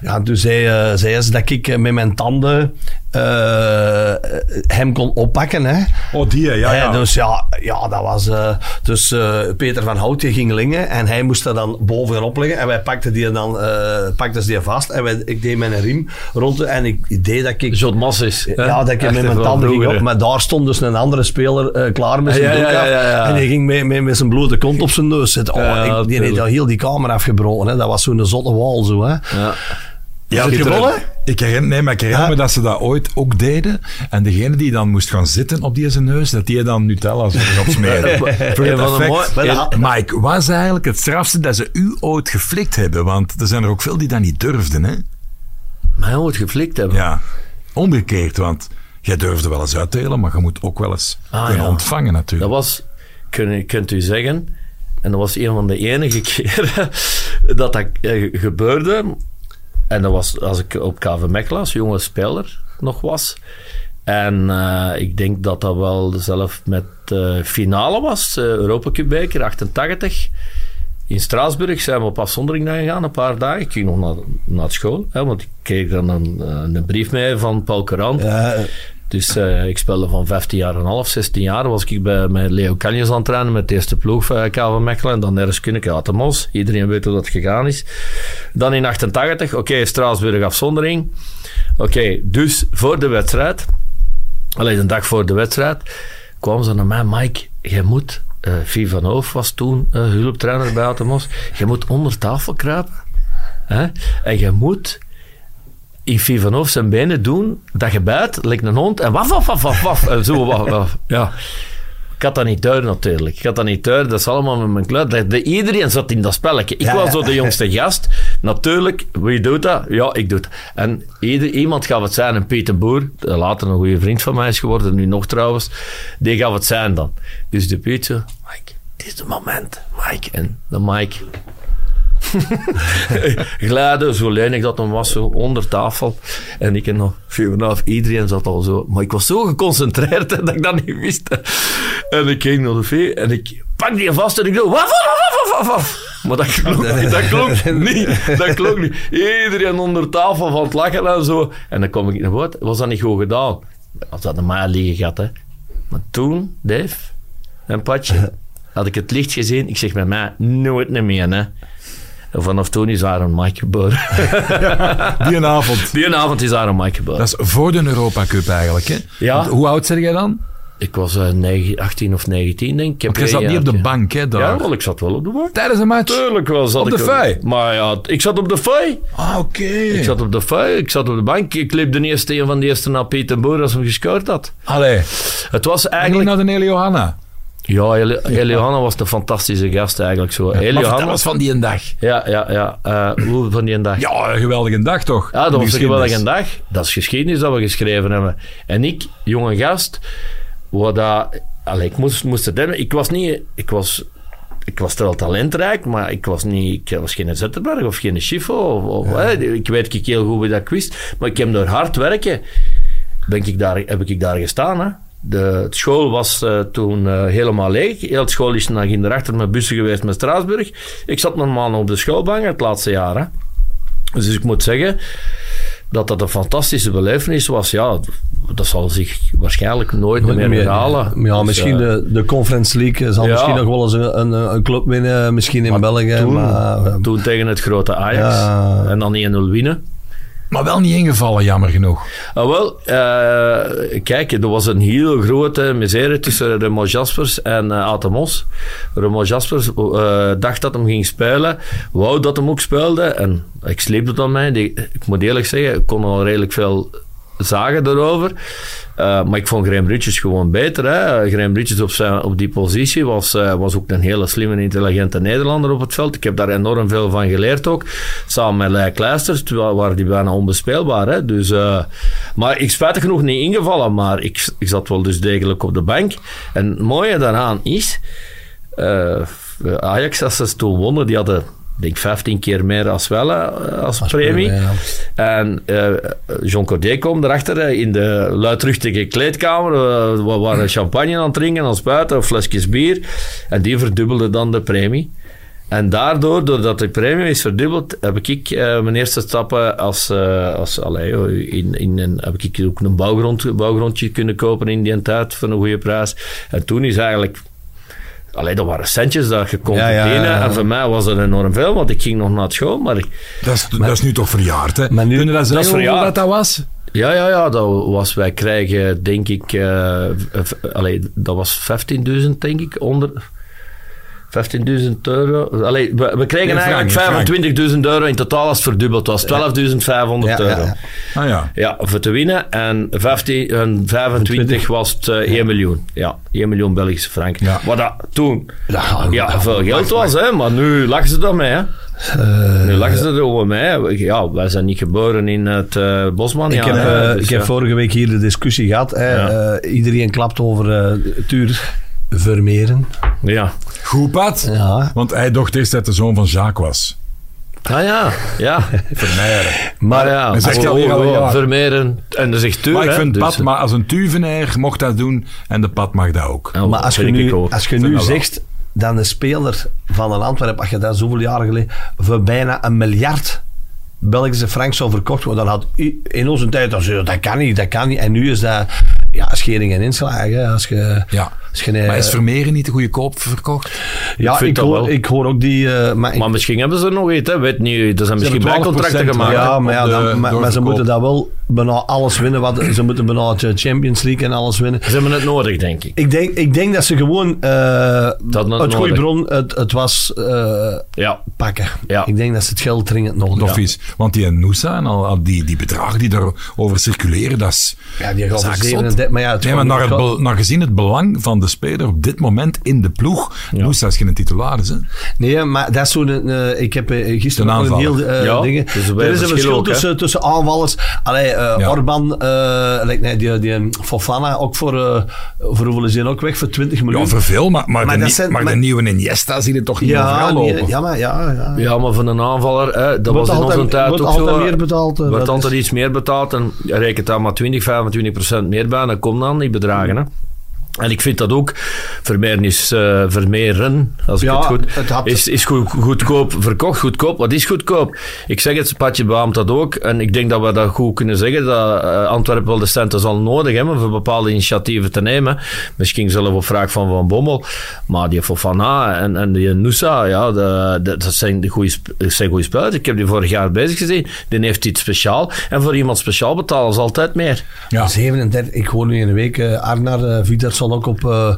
ja, toen zei, ze dat ik eh, met mijn tanden eh, hem kon oppakken. Hè. Oh, die, ja, Hè, ja. Dus ja, ja, dat was... eh, dus eh, Peter van Hout die ging lingen en hij moest er dan bovenop liggen. En wij pakten die dan eh, pakten ze die vast. En wij, ik deed mijn riem rond en ik, ik deed dat ik... John Massis. hè? Ja, dat ik Echt met mijn tanden ging op. Maar daar stond dus een andere speler eh, klaar met zijn Ja, ja, broek ja, af. ja, ja. En hij ging met, met, met zijn blote kont op zijn neus zitten. Oh, Ja, ik, die heeft al heel die kamer afgebroken. Hè. Dat was zo'n zotte wal zo. Hè. Ja. Ja, Heb je Pieter, gewonnen? Ik herinner, nee, maar ik herinner me dat ze dat ooit ook deden. En degene die dan moest gaan zitten op die zijn neus, dat die dan Nutella zou gaan smeren. Voor het effect. dat- Mike, wat is eigenlijk het strafste dat ze u ooit geflikt hebben? Want er zijn er ook veel die dat niet durfden, hè? Maar hij moet geflikt hebben. Ja, omgekeerd, want jij durfde wel eens uitdelen, maar je moet ook wel eens Ah, kunnen ja. ontvangen Dat natuurlijk. was, kun, kunt u zeggen, en dat was een van de enige keren dat dat eh, gebeurde. En dat was als ik op KV Mechelen jonge speler nog was. En eh, ik denk dat dat wel zelf met de finale was, uh, Europa Cup beker 88. In Straatsburg zijn we op afzondering naar gegaan, een paar dagen. Ik ging nog naar, naar school, hè, want ik kreeg dan een, een brief mee van Paul Courant. Ja, Dus eh, ik speelde van 15 jaar en half, 16 jaar. Was ik bij, met Leo Canjes aan het trainen met de eerste ploeg van KV Mechelen. En dan nergens kunnen uit de Mos. Iedereen weet hoe dat gegaan is. Dan in 88, oké, Straatsburg afzondering. Oké, dus voor de wedstrijd, alleen een dag voor de wedstrijd, kwamen ze naar mij, Mike, jij moet, uh, van Hoof was toen hulptrainer bij Atemos, je moet onder tafel kruipen. Hè? En je moet in Viv van Hoof zijn benen doen, dat je buit, lijkt een hond, en waf, waf, waf, waf, waf, en zo, waf, waf. Ja. Ik had dat niet thuis natuurlijk. Ik had dat niet thuis. Dat is allemaal met mijn kluit. Iedereen zat in dat spelletje. Ik Ja, was zo de jongste gast. Natuurlijk, wie doet dat? Ja, ik doe het. En ieder, iemand gaf het zijn. En Peter Boer, later een goede vriend van mij is geworden, nu nog trouwens, die gaf het zijn dan. Dus de Piet zo, Mike, dit is het moment, Mike. En de Mike... Glijden, zo lenig dat hem was, zo onder tafel. En ik en nog en half, iedereen zat al zo. Maar ik was zo geconcentreerd dat ik dat niet wist. En ik ging naar de vee en ik pak die vast en ik doe waf, waf, waf, waf, waf. Maar dat klonk, dat klonk niet. Dat klonk niet. Iedereen onder tafel van het lachen en zo. En dan kom ik naar boven. Was dat niet goed gedaan? Als dat een mij liggen gehad, hè. Maar toen, Dave, en Patje, had ik het licht gezien. Ik zeg met mij, nooit niet meer, hè. En vanaf toen is daar een Mike geboren. Die een avond. Die avond is daar een Mike geboren. Dat is voor de Europa Cup eigenlijk, hè? Ja. Want Hoe oud zeg jij dan? Ik was eh, negen- 18 of 19, denk ik. ik. je zat niet op de bank, hè? Daar. Ja, wel, ik zat wel op de bank. Tijdens een match? Tuurlijk wel zat Op de fei? Maar ja, ik zat op de fei. Ah, oké. Ik zat op de fei, ik zat op de bank. Ik liep de eerste een van de eerste naar Peter Boer als hem gescoord had. Allee, Het was eigenlijk eigenlijk... naar de Johanna. Ja, Eli- Eli Johanna was de fantastische gast eigenlijk zo. Johanna- vertel eens van die een dag. Ja, ja, ja. Eh, hoe van die een dag? Ja, een geweldige dag toch? Ja, dat was een geweldige dag. Dat is geschiedenis dat we geschreven hebben. En ik, jonge gast, wat dat... Allee, ik moest, moest het hebben. Ik was niet... Ik was, ik was wel talentrijk, maar ik was, niet, ik was geen Zetterberg of geen Schiffo. Of, of, hè, ik weet ik heel goed wie dat ik wist. Maar ik heb door hard werken, ben ik daar, heb ik daar gestaan. Hè. De het school was eh, toen eh, helemaal leeg. Heel het school is dan ging erachter met bussen geweest met Straatsburg. Ik zat normaal op de schoolbank het laatste jaar. Hè. Dus ik moet zeggen dat dat een fantastische belevenis was. Ja, dat zal zich waarschijnlijk nooit meer herhalen. Ja, Dus, misschien eh, de, de Conference League zal Ja. misschien nog wel eens een, een, een club winnen, misschien in België. toen, maar, toen tegen het grote Ajax. Ja. En dan 1-0 winnen. Maar wel niet ingevallen, jammer genoeg. Ah, wel, eh, kijk, er was een heel grote misère tussen Remo Jaspers en eh Atemos. Remo Jaspers eh, dacht dat hem ging spelen, wou dat hem ook speelde. En ik sleepte het aan mij. Ik moet eerlijk zeggen, ik kon al redelijk veel zagen erover. Uh, maar ik vond Graham Bridges gewoon beter. Hè. Graham op, zijn, op die positie was, uh, was ook een hele slimme, intelligente Nederlander op het veld. Ik heb daar enorm veel van geleerd ook. Samen met Leij Kleisters, waren die bijna onbespeelbaar. Hè. Dus, uh, maar ik spijtig genoeg niet ingevallen, maar ik, ik zat wel dus degelijk op de bank. En het mooie daaraan is... Ajax, als ze toen wonnen, die hadden denk 15 keer meer als wel eh, als, premie. En uh, Jean Cordier komt erachter uh, in de luidruchtige kleedkamer. we waren champagne aan het drinken als buiten, of flesjes bier. En die verdubbelde dan de premie. En daardoor, doordat de premie is verdubbeld, heb ik mijn eerste stappen als, als allee, in, in een, heb ik ook een bouwgrond, bouwgrondje kunnen kopen in die tijd voor een goede prijs. En toen is eigenlijk Alleen dat waren centjes dat je kon verdienen. En voor mij was dat enorm veel, want ik ging nog naar school. Maar, dat, is, dat is nu toch verjaard, hè? Maar nu, Kun je dat zeggen dat verjaard. dat was? Ja, ja, ja, dat was, wij krijgen denk ik, uh, allee, dat was 15.000 denk ik, onder, 15.000 euro. Allee, we, we kregen eigenlijk 25.000 euro in totaal als het verdubbeld was. 12.500 euro. Ah, ja. ja, voor te winnen. En, 15, en 25 was het uh, 1 miljoen. Ja, 1 miljoen Belgische frank. Wat dat toen ja, veel geld was, hè, maar nu lachen ze daarmee. Hè. Uh, nu lachen ze over mij. Ja, wij zijn niet geboren in het uh, Bosman. Ik, ja, heb, uh, dus, ik heb vorige week hier de discussie gehad. Hè. iedereen klapt over Tuur Vermeeren. Ja. Goed pad. Ja. Want hij dacht eerst dat de zoon van Jacques was. Ah ja, ja. Vermeeren. Maar ja, hij zegt oh, oh, oh, Vermeeren. En dan zegt Tuur. Maar ik vind dus, pad, maar als een Tuvenair mocht dat doen en de pad mag dat ook. Oh, maar als je nu, als je nu zegt, dan de speler van een Antwerpen, als je dat zoveel jaren geleden, voor bijna een miljard Belgische frank zou verkocht worden, dan had in onze tijd, dat kan niet, dat kan niet. En nu is dat ja, schering en inslagen. Als je, ja. Je, maar is Vermeeren niet de goede koop verkocht? Ja, ik, hoor, ik hoor ook die... Uh, maar, maar misschien hebben ze nog iets, hè? weet niet. Er zijn misschien bijcontracten gemaakt. Ja, maar, ja, dan, maar, maar ze moeten dat wel bijna alles winnen. Wat, ze moeten bijna de Champions League en alles winnen. Ze hebben het nodig, denk ik. Ik denk, ik denk dat ze gewoon uh, het goede bron, het, het was uh, ja. pakken. Ja. Ik denk dat ze het geld dringend nodig hebben. Want die Noosa en al, die, die bedragen die daarover circuleren, dat is... Ja, die gaan 37, maar ja... Het nee, maar naar, het, naar gezien het belang van de speler op dit moment in de ploeg, ja. Noosa is geen titularis, hè? Nee, maar dat is zo'n... Uh, ik heb gisteren nog een heel uh, dingen... Er is een verschil tussen, tussen aanvallers... Allee, uh, Orban, uh, nee, die, die Fofana, ook voor, uh, voor hoeveel zijn ook weg? Voor 20 miljoen. Ja, voor veel, maar, maar, maar, de, zijn, maar, maar de nieuwe Iniesta zie je toch niet ja, overal lopen. Ja, maar, ja, ja. ja, maar van een aanvaller, hè, dat wordt was in onze tijd ook altijd zo. meer betaald. wordt altijd iets meer betaald en rekent daar maar 20, 25 procent meer bij, dan komt dan die bedragen. Hè. En ik vind dat ook, Vermeeren is uh, vermeeren, als ik het goed... Het is, is goed, goedkoop verkocht. Goedkoop, wat is goedkoop? Ik zeg het, Patje beaamt dat ook. En ik denk dat we dat goed kunnen zeggen, dat uh, Antwerpen wel de centen zal nodig hebben voor bepaalde initiatieven te nemen. Misschien zelf op vraag van Van Bommel. Maar die Fofana en, en die Nusa, ja, de, de, dat zijn goede, zijn goede spelers. Ik heb die vorig jaar bezig gezien. Die heeft iets speciaal. En voor iemand speciaal betalen ze altijd meer. Ja. 37, ik hoor nu in een week uh, Arnar uh, ook op, uh,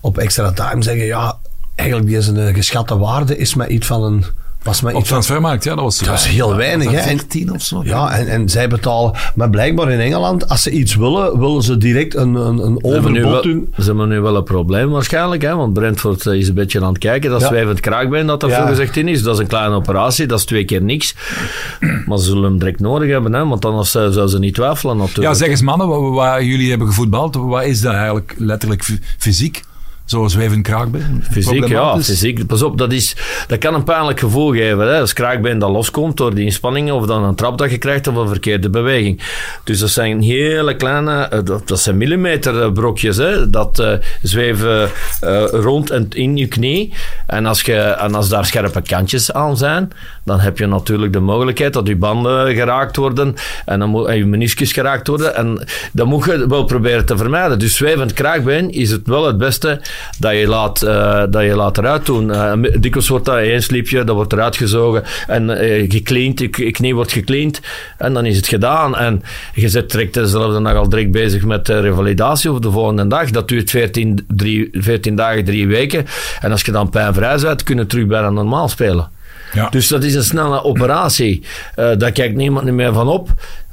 op extra time zeggen, ja, eigenlijk deze geschatte waarde is maar iets van een was maar op transfermarkt, ja, dat was, dat was heel weinig. Was 14 of zo. Ja, en, en zij betalen. Maar blijkbaar in Engeland, als ze iets willen, willen ze direct een, een, een overbod doen. Ze hebben nu wel een probleem waarschijnlijk, hè, want Brentford is een beetje aan het kijken. Dat zwijvend kraakbeen dat er ja. gezegd in is. Dat is een kleine operatie, dat is twee keer niks. Maar ze zullen hem direct nodig hebben, hè, want anders uh, zouden ze niet twijfelen natuurlijk. Ja, zeg eens mannen, waar, waar jullie hebben gevoetbald, wat is dat eigenlijk letterlijk fysiek? Zoals zwevend kraakbeen? Fysiek, ja. Fysiek. Pas op, dat, is, dat kan een pijnlijk gevoel geven. Hè. Als kraakbeen dat loskomt door die inspanningen of dan een trap dat je krijgt of een verkeerde beweging. Dus dat zijn hele kleine, eh, dat, dat zijn millimeterbrokjes, hè, dat uh, zweven uh, rond en in je knie. En als, je, en als daar scherpe kantjes aan zijn, dan heb je natuurlijk de mogelijkheid dat je banden geraakt worden en, dan moet, en je meniscus geraakt worden. En dat moet je wel proberen te vermijden. Dus zwevend kraakbeen is het wel het beste dat je laat, uh, dat je laat eruit doen. Uh, dikwijls wordt dat één sliepje, dat wordt eruit gezogen en uh, gecleand, je knie wordt gecleand en dan is het gedaan. En je zit direct dezelfde dag al direct bezig met revalidatie of de volgende dag. Dat duurt 14, drie, 14 dagen, drie weken. En als je dan pijnvrij bent, kun je terug bijna normaal spelen. Ja. Dus dat is een snelle operatie. Daar kijkt niemand meer van op.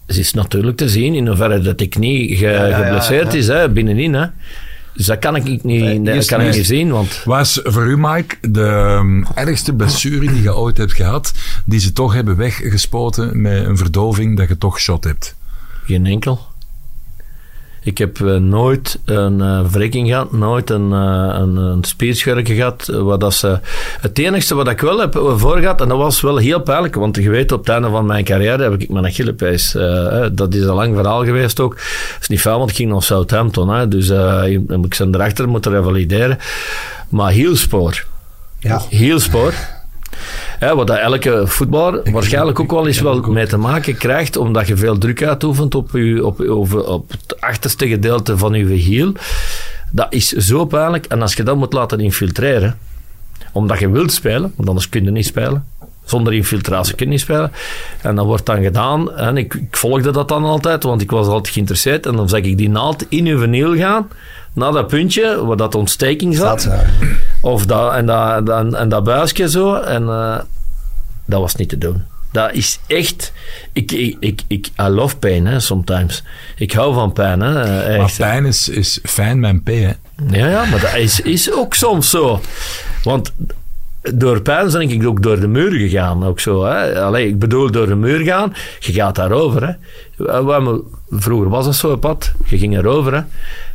het is natuurlijk te zien in hoeverre dat ik niet ge- ja, geblesseerd is, hè, binnenin. Hè. Dus dat kan ik niet, Nee, dat kan ik niet. niet zien, want... Was voor u, Mike, de ehm, ergste blessure die je ooit hebt gehad, die ze toch hebben weggespoten met een verdoving dat je toch shot hebt? Geen enkel. Ik heb eh, nooit een wrekking gehad, nooit een, eh, een, een gehad. eh, Wat dat ze, het enige wat ik wel heb voor gehad, en dat was wel heel pijnlijk, want je weet, op het einde van mijn carrière heb ik mijn Achillepees. eh, dat is een lang verhaal geweest ook. Dat is niet fijn, want ik ging naar Southampton. Hè, dus ik zijn erachter moeten revalideren. Maar hielspoor. Ja. Hielspoor. Hè, wat dat elke voetballer waarschijnlijk ook wel eens wel mee te maken krijgt, omdat je veel druk uitoefent op, je, op, op, op het achterste gedeelte van je hiel. Dat is zo pijnlijk. En als je dat moet laten infiltreren, omdat je wilt spelen, want anders kun je niet spelen. Zonder infiltratie kun je niet spelen. En dat wordt dan gedaan. En ik, ik volgde dat dan altijd, want ik was altijd geïnteresseerd. En dan zag ik die naald in je verniel gaan, naar dat puntje waar dat ontsteking zat. Dat, ja. Of dat, en, dat, dat, en dat buisje zo. En eh, dat was niet te doen. Dat is echt... Ik, ik, ik, ik I love pain, hè, sometimes. Ik hou van pijn, hè. eh, Maar pijn is, is fijn een P, hè. Ja, ja, maar dat is, is ook soms zo. Want door pijn ben ik ook door de muur gegaan. Ook zo, hè. Allee, ik bedoel, door de muur gaan, je gaat daarover. Hè. Vroeger was dat zo, pad. Je ging erover. Hè.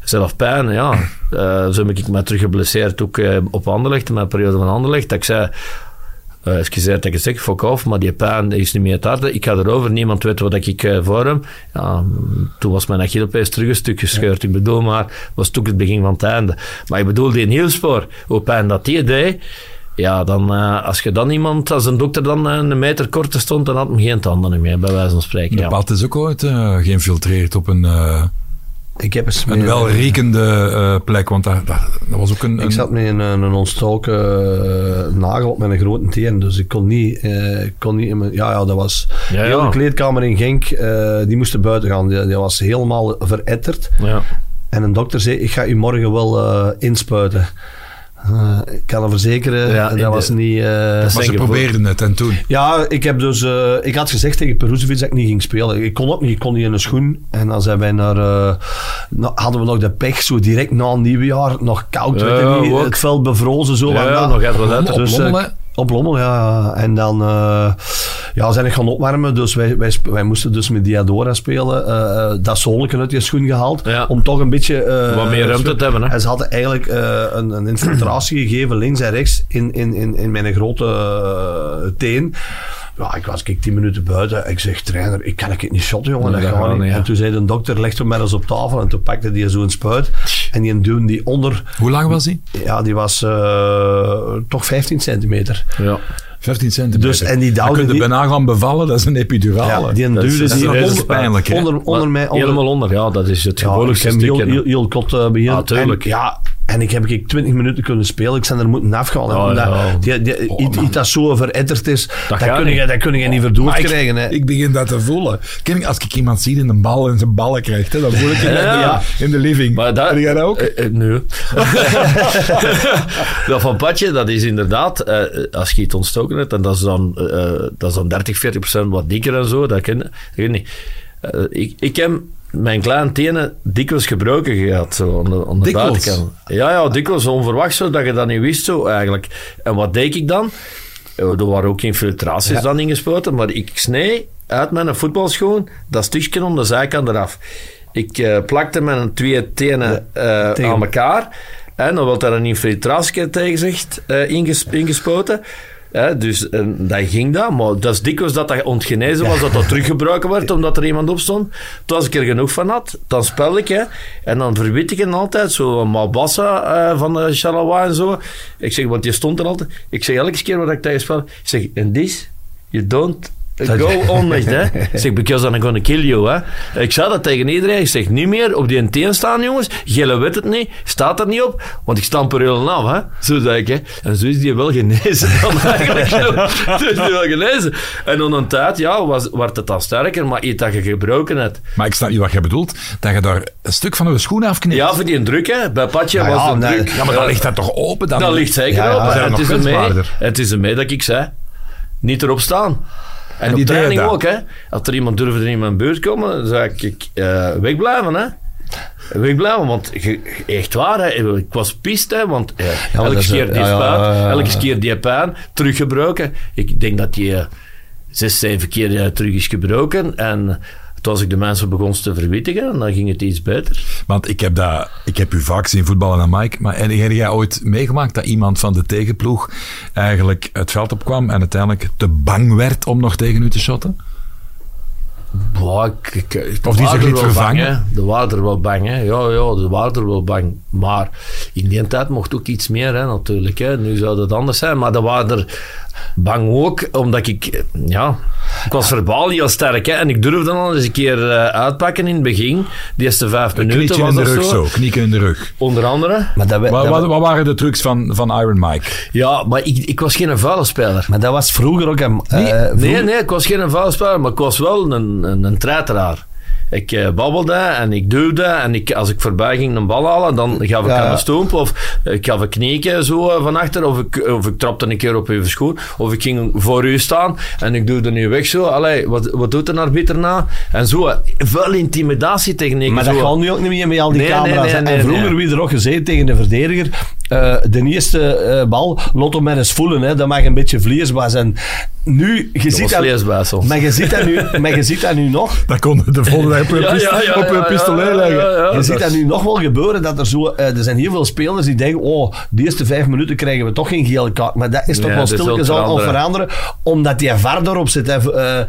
Zelf pijn, ja. Eh, zo heb ik me terug geblesseerd ook eh, op Anderlecht, in mijn periode van Anderlecht. Dat ik zei, eh excuseer dat ik het zeg, fuck off, maar die pijn is niet meer het harde. Ik ga erover, niemand weet wat ik eh, voor hem. Ja, toen was mijn Achillepees terug een stuk gescheurd. Ik bedoel maar, was toen het begin van het einde. Maar ik bedoel, die hielspoor, hoe pijn dat die deed, ja, dan, als je dan iemand, als een dokter dan een meter korter stond, dan had hem geen tanden meer, bij wijze van spreken. De Ja. pad is ook ooit eh, geïnfiltreerd op een, Ik heb eens een met- welriekende eh, plek, want dat, dat, dat was ook een... Ik een- zat met een, een ontstoken eh, nagel op mijn grote teen, dus ik kon niet, eh, ik kon niet in mijn, ja, ja, dat was Ja, heel ja. de kleedkamer in Genk, eh, die moesten buiten gaan, die, die was helemaal veretterd. Ja. En een dokter zei, ik ga u morgen wel eh, inspuiten. Eh, ik kan er verzekeren, Ja, dat in de- was niet... eh, maar ze zijn probeerden het en toen... ja, ik heb dus... eh, ik had gezegd tegen Peruzovic dat ik niet ging spelen. Ik kon ook niet, ik kon niet in een schoen. En dan zijn wij naar... eh, nou, hadden we nog de pech, zo direct na een nieuwjaar, nog koud, weet niet, het veld bevrozen, zo. Ja, en dat. nog even uit. Dus, eh. Op Lommel, ja. En dan eh, ja, zijn ik gaan opwarmen. Dus wij, wij, wij moesten dus met Diadora spelen. Eh, dat zolken uit je schoen gehaald. Ja. Om toch een beetje... Wat meer ruimte te hebben, hè. En ze hadden eigenlijk een, een infiltratie gegeven, links en rechts, in, in, in, in mijn grote teen. Ja, ik was kijk, tien minuten buiten. Ik zeg, trainer, ik kan het niet shotten, jongen. Nee, dat dat gaat niet. niet, ja. En toen zei de dokter, leg hem maar eens op tafel. En toen pakte hij zo'n spuit. En die duwde die onder... Hoe lang was die? Ja, die was eh, toch 15 centimeter. Ja. 15 centimeter. Dus, en die Dan kun je die- bijna gaan bevallen, dat is een epidurale. Ja, die dat is- duwde dat is die nog onder, onpijnlijk, hè? onder, onder mij. Onder, Helemaal onder, ja, dat is het ja, heb heel, stukje. heel, heel kot uh, begin. Ah, tuurlijk. En, ja, en ik heb ik 20 minuten kunnen spelen. Ik zijn er moeten afgaan. Ja, omdat ja. Die, die, Oh, iets, dat zo veretterd is, dat, kun niet. je, dat kun je niet verdoord krijgen. Hè. Ik begin dat te voelen. Ken ik, als ik iemand zie in een bal en zijn ballen krijgt, hè, dan voel ik het Ja, in, ja. de, in de living. Maar dat, jij dat ook? Eh, eh, nee. dat van Patje, dat is inderdaad, eh, als je het ontstoken en dat is dan, eh, dat is dan 30, 40 procent wat dikker en zo, dat ken dat ik niet. Eh, ik, ik heb mijn kleine tenen dikwijls gebroken gehad, zo, aan de, aan de buitenkant. Ja, ja, dikwijls onverwacht zo, dat je dat niet wist zo eigenlijk. En wat deed ik dan? Eh, Er waren ook infiltraties dan ingespoten, maar ik snee uit mijn voetbalschoen dat stukje om de zijkant eraf. Ik eh, plakte mijn twee tenen eh, aan elkaar. En dan wordt daar een infiltratie tegen zegt, eh, inges- ingespoten. Hè, dus en dat ging dat, maar dat is dikwijls dat dat ontgenezen was, dat dat teruggebruiken werd omdat er iemand op stond. Toen als ik er genoeg van had, dan spel ik, hè, en dan verwit ik hem altijd, zo een Malbassa eh, van de Chalawa en zo. Ik zeg, want die stond er altijd. Ik zeg elke keer wat ik tegen spel, ik zeg, and this, you don't go on with, hè. Ik zeg, because I'm gonna kill you, hè. Ik zei dat tegen iedereen. Ik zeg, niet meer op die teen staan, jongens. Gele weet het niet, staat er niet op, want ik stamp er heel af, hè. Zo zei ik, hè. En zo is die wel genezen dan eigenlijk. zo. Is die wel genezen. En dan een tijd, ja, was, werd het dan sterker, maar iets dat je gebroken hebt. Maar ik snap niet wat je bedoelt. Dat je daar een stuk van je schoen afknipt. Ja, voor die druk, hè. Bij Patje Ja, was ja, nee. druk. Ja, maar dan ligt dat toch open? Dan Dat ligt zeker Ja, ja, open. het, is ermee, het is ermee dat ik zei, niet erop staan. En, die training ook, hè. Als er iemand durfde in mijn buurt komen, dan zou ik eh, wegblijven, hè. Wegblijven, want echt waar, hè. ik was pist, hè, want eh, elke keer die ja. elke keer die pijn, teruggebroken. Ik denk dat die eh, zes, zeven keer terug is gebroken en... Toen als ik de mensen begon te verwittigen, dan ging het iets beter. Want ik heb, dat, ik heb u vaak zien voetballen aan Mike. Maar heb jij ooit meegemaakt dat iemand van de tegenploeg eigenlijk het veld opkwam en uiteindelijk te bang werd om nog tegen u te shotten? Boah, ik, ik, ik- Of die zich liet wel vervangen? bang, hè. De waren er wel bang, hè. Ja, ja, de waren er wel bang. Maar in die tijd mocht ook iets meer, hè, natuurlijk. Hè. Nu zou dat anders zijn. Maar de waren er bang ook, omdat ik... Ja, ik was verbaal heel sterk, hè. En ik durfde dan al eens een keer eh, uitpakken in het begin. De eerste vijf Een minuten knietje was in de rug zo. zo, knieken in de rug. Onder andere. Maar dat, we- Wat, dat wat, waren de trucs van, van Iron Mike? Ja, maar ik, ik was geen vuile speler. maar dat was vroeger ook... een Nee, eh, nee, vroeger- nee, ik was geen vuilspeler, maar ik was wel een, een, een treiteraar. Ik eh, babbelde en ik duwde en ik, als ik voorbij ging een bal halen, dan gaf ik Ja, aan een stoomp of ik gaf een knieken zo eh, van achter of ik, of ik trapte een keer op uw schoen of ik ging voor u staan en ik duwde nu weg zo. Allee, wat, wat doet een arbiter na? En zo, eh, veel intimidatietechnieken. Maar dat zo. gaat nu ook niet meer met al die Nee, camera's. nee, nee, en vroeger, wie er ook gezeten tegen de verdediger, eh, de eerste eh, bal, Lotto met eens voelen, hè, dat mag een beetje vlees was. En nu, je Dat ziet was dat, soms. maar je ziet dat nu, maar je ziet dat nu nog. Dat kon de volgende dag op een, Ja, ja, ja, op een ja, pistolet ja, leggen. ja, ja, Je dat ziet dat nu nog wel gebeuren, dat er zo... eh, er zijn heel veel spelers die denken, oh, de eerste vijf minuten krijgen we toch geen gele kaart. Maar dat is toch Ja, wel stilletjes al veranderen. veranderen, omdat die VAR erop zit. Hè. Eh,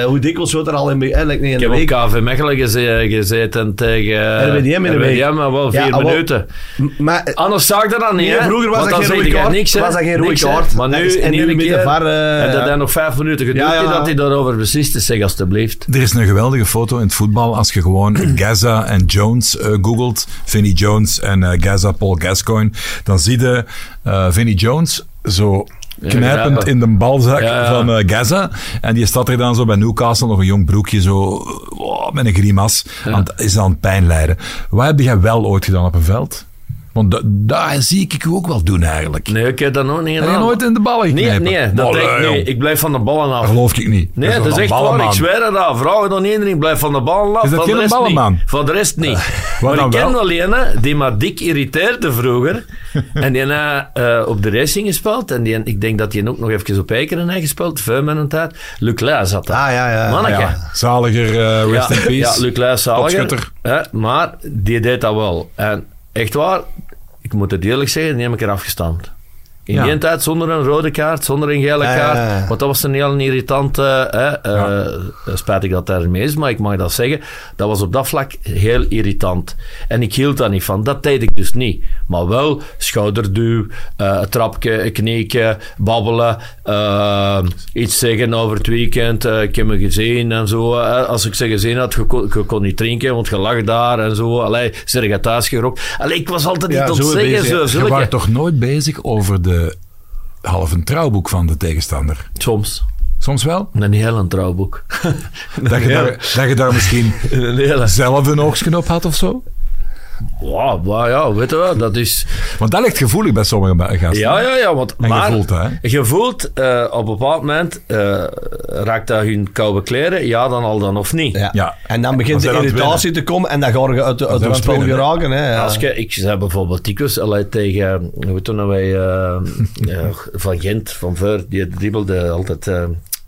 eh, hoe dikwijls wordt er al in, like, nee, in Ik de heb op week... KV Mechelen geze- gezeten tegen RWDM in de week. RWDM, maar wel vier minuten. Maar Anders zag ik dat dan niet, Nee, hè? vroeger was dat dan geen rode kaart. niks? Was dat geen rode Niks, hè? kaart. Maar nu, is- en nu met de VAR, eh, en dat hij nog vijf minuten geduurd Ja, ja. heeft, dat hij daarover beslist is, zeg alstublieft. Er is een geweldige foto in het voetbal als je gewoon Gaza en Jones eh, googelt. Vinnie Jones en eh, Gaza Paul Gascoigne. Dan zie je eh Vinnie Jones zo knijpend ja. in de balzak Ja, ja. van Gaza. En die staat er dan zo bij Newcastle, nog een jong broekje, zo oh, met een grimas. Want is aan pijn lijden. Wat heb jij wel ooit gedaan op een veld? Want da- daar zie ik u ook wel doen eigenlijk. Nee, ik heb dat nog niet Heb je gedaan. nooit in de ballen Nee, geknepen? nee, dat Allee, denk, nee, ik blijf van de ballen af. Dat geloof ik niet. Nee, dat is een echt waar. Ik zweer het aan. Vrouwen dan iedereen, ik blijf van de ballen af. Is dat van geen de rest ballenman? niet. Van de rest niet. maar ik ken wel? wel een die maar dik irriteerde vroeger. en die heeft eh, op de racing gespeeld. En die, ik denk dat hij ook nog even op Eikeren heeft gespeeld. Veel een tijd. Luc zat daar. Ah, ja, ja. Manneke. Ja, zaliger, eh, rest ja, in peace. Ja, Luc zaliger. Hè, maar die deed dat wel. En echt waar, ik moet het eerlijk zeggen, die heb ik eraf gestampt. In Ja. die tijd zonder een rode kaart, zonder een gele kaart. Want dat was een heel irritante... Hè, eh, Spijtig dat dat ermee is, maar ik mag dat zeggen. Dat was op dat vlak heel irritant. En ik hield daar niet van. Dat deed ik dus niet. Maar wel schouderduw, eh, een trapje, knietje, babbelen, eh, iets zeggen over het weekend. eh, ik heb me gezien en zo. eh, als ik ze gezien had, je kon, je kon niet drinken, want je lag daar en zo. Allee, je thuis gerookt. Allee, ik was altijd Ja, niet bezig, Zo, ja. Je zulke- was toch nooit bezig over de half een trouwboek van de tegenstander? Soms. Soms wel? Een heel trouwboek. Dat je, daar, dat je daar misschien Een zelf een oogstje op had of zo? Wow, wow, ja, weet je wel, dat is... Want dat ligt gevoelig bij sommige gasten. Ja, ja, ja, want... En je maar, voelt dat, hè? Je voelt, eh, op een bepaald moment, eh, raakt dat hun koude kleren? Ja, dan al dan of niet. Ja. Ja. En dan begint de irritatie te komen en dan ga je uit, de- uit het spel geraken. Hè. Ja. Als je, ik zei bijvoorbeeld dikwijls allee, tegen, hoe het nou, wij, eh, eh, van Gent, van Veur, die dribbelde altijd,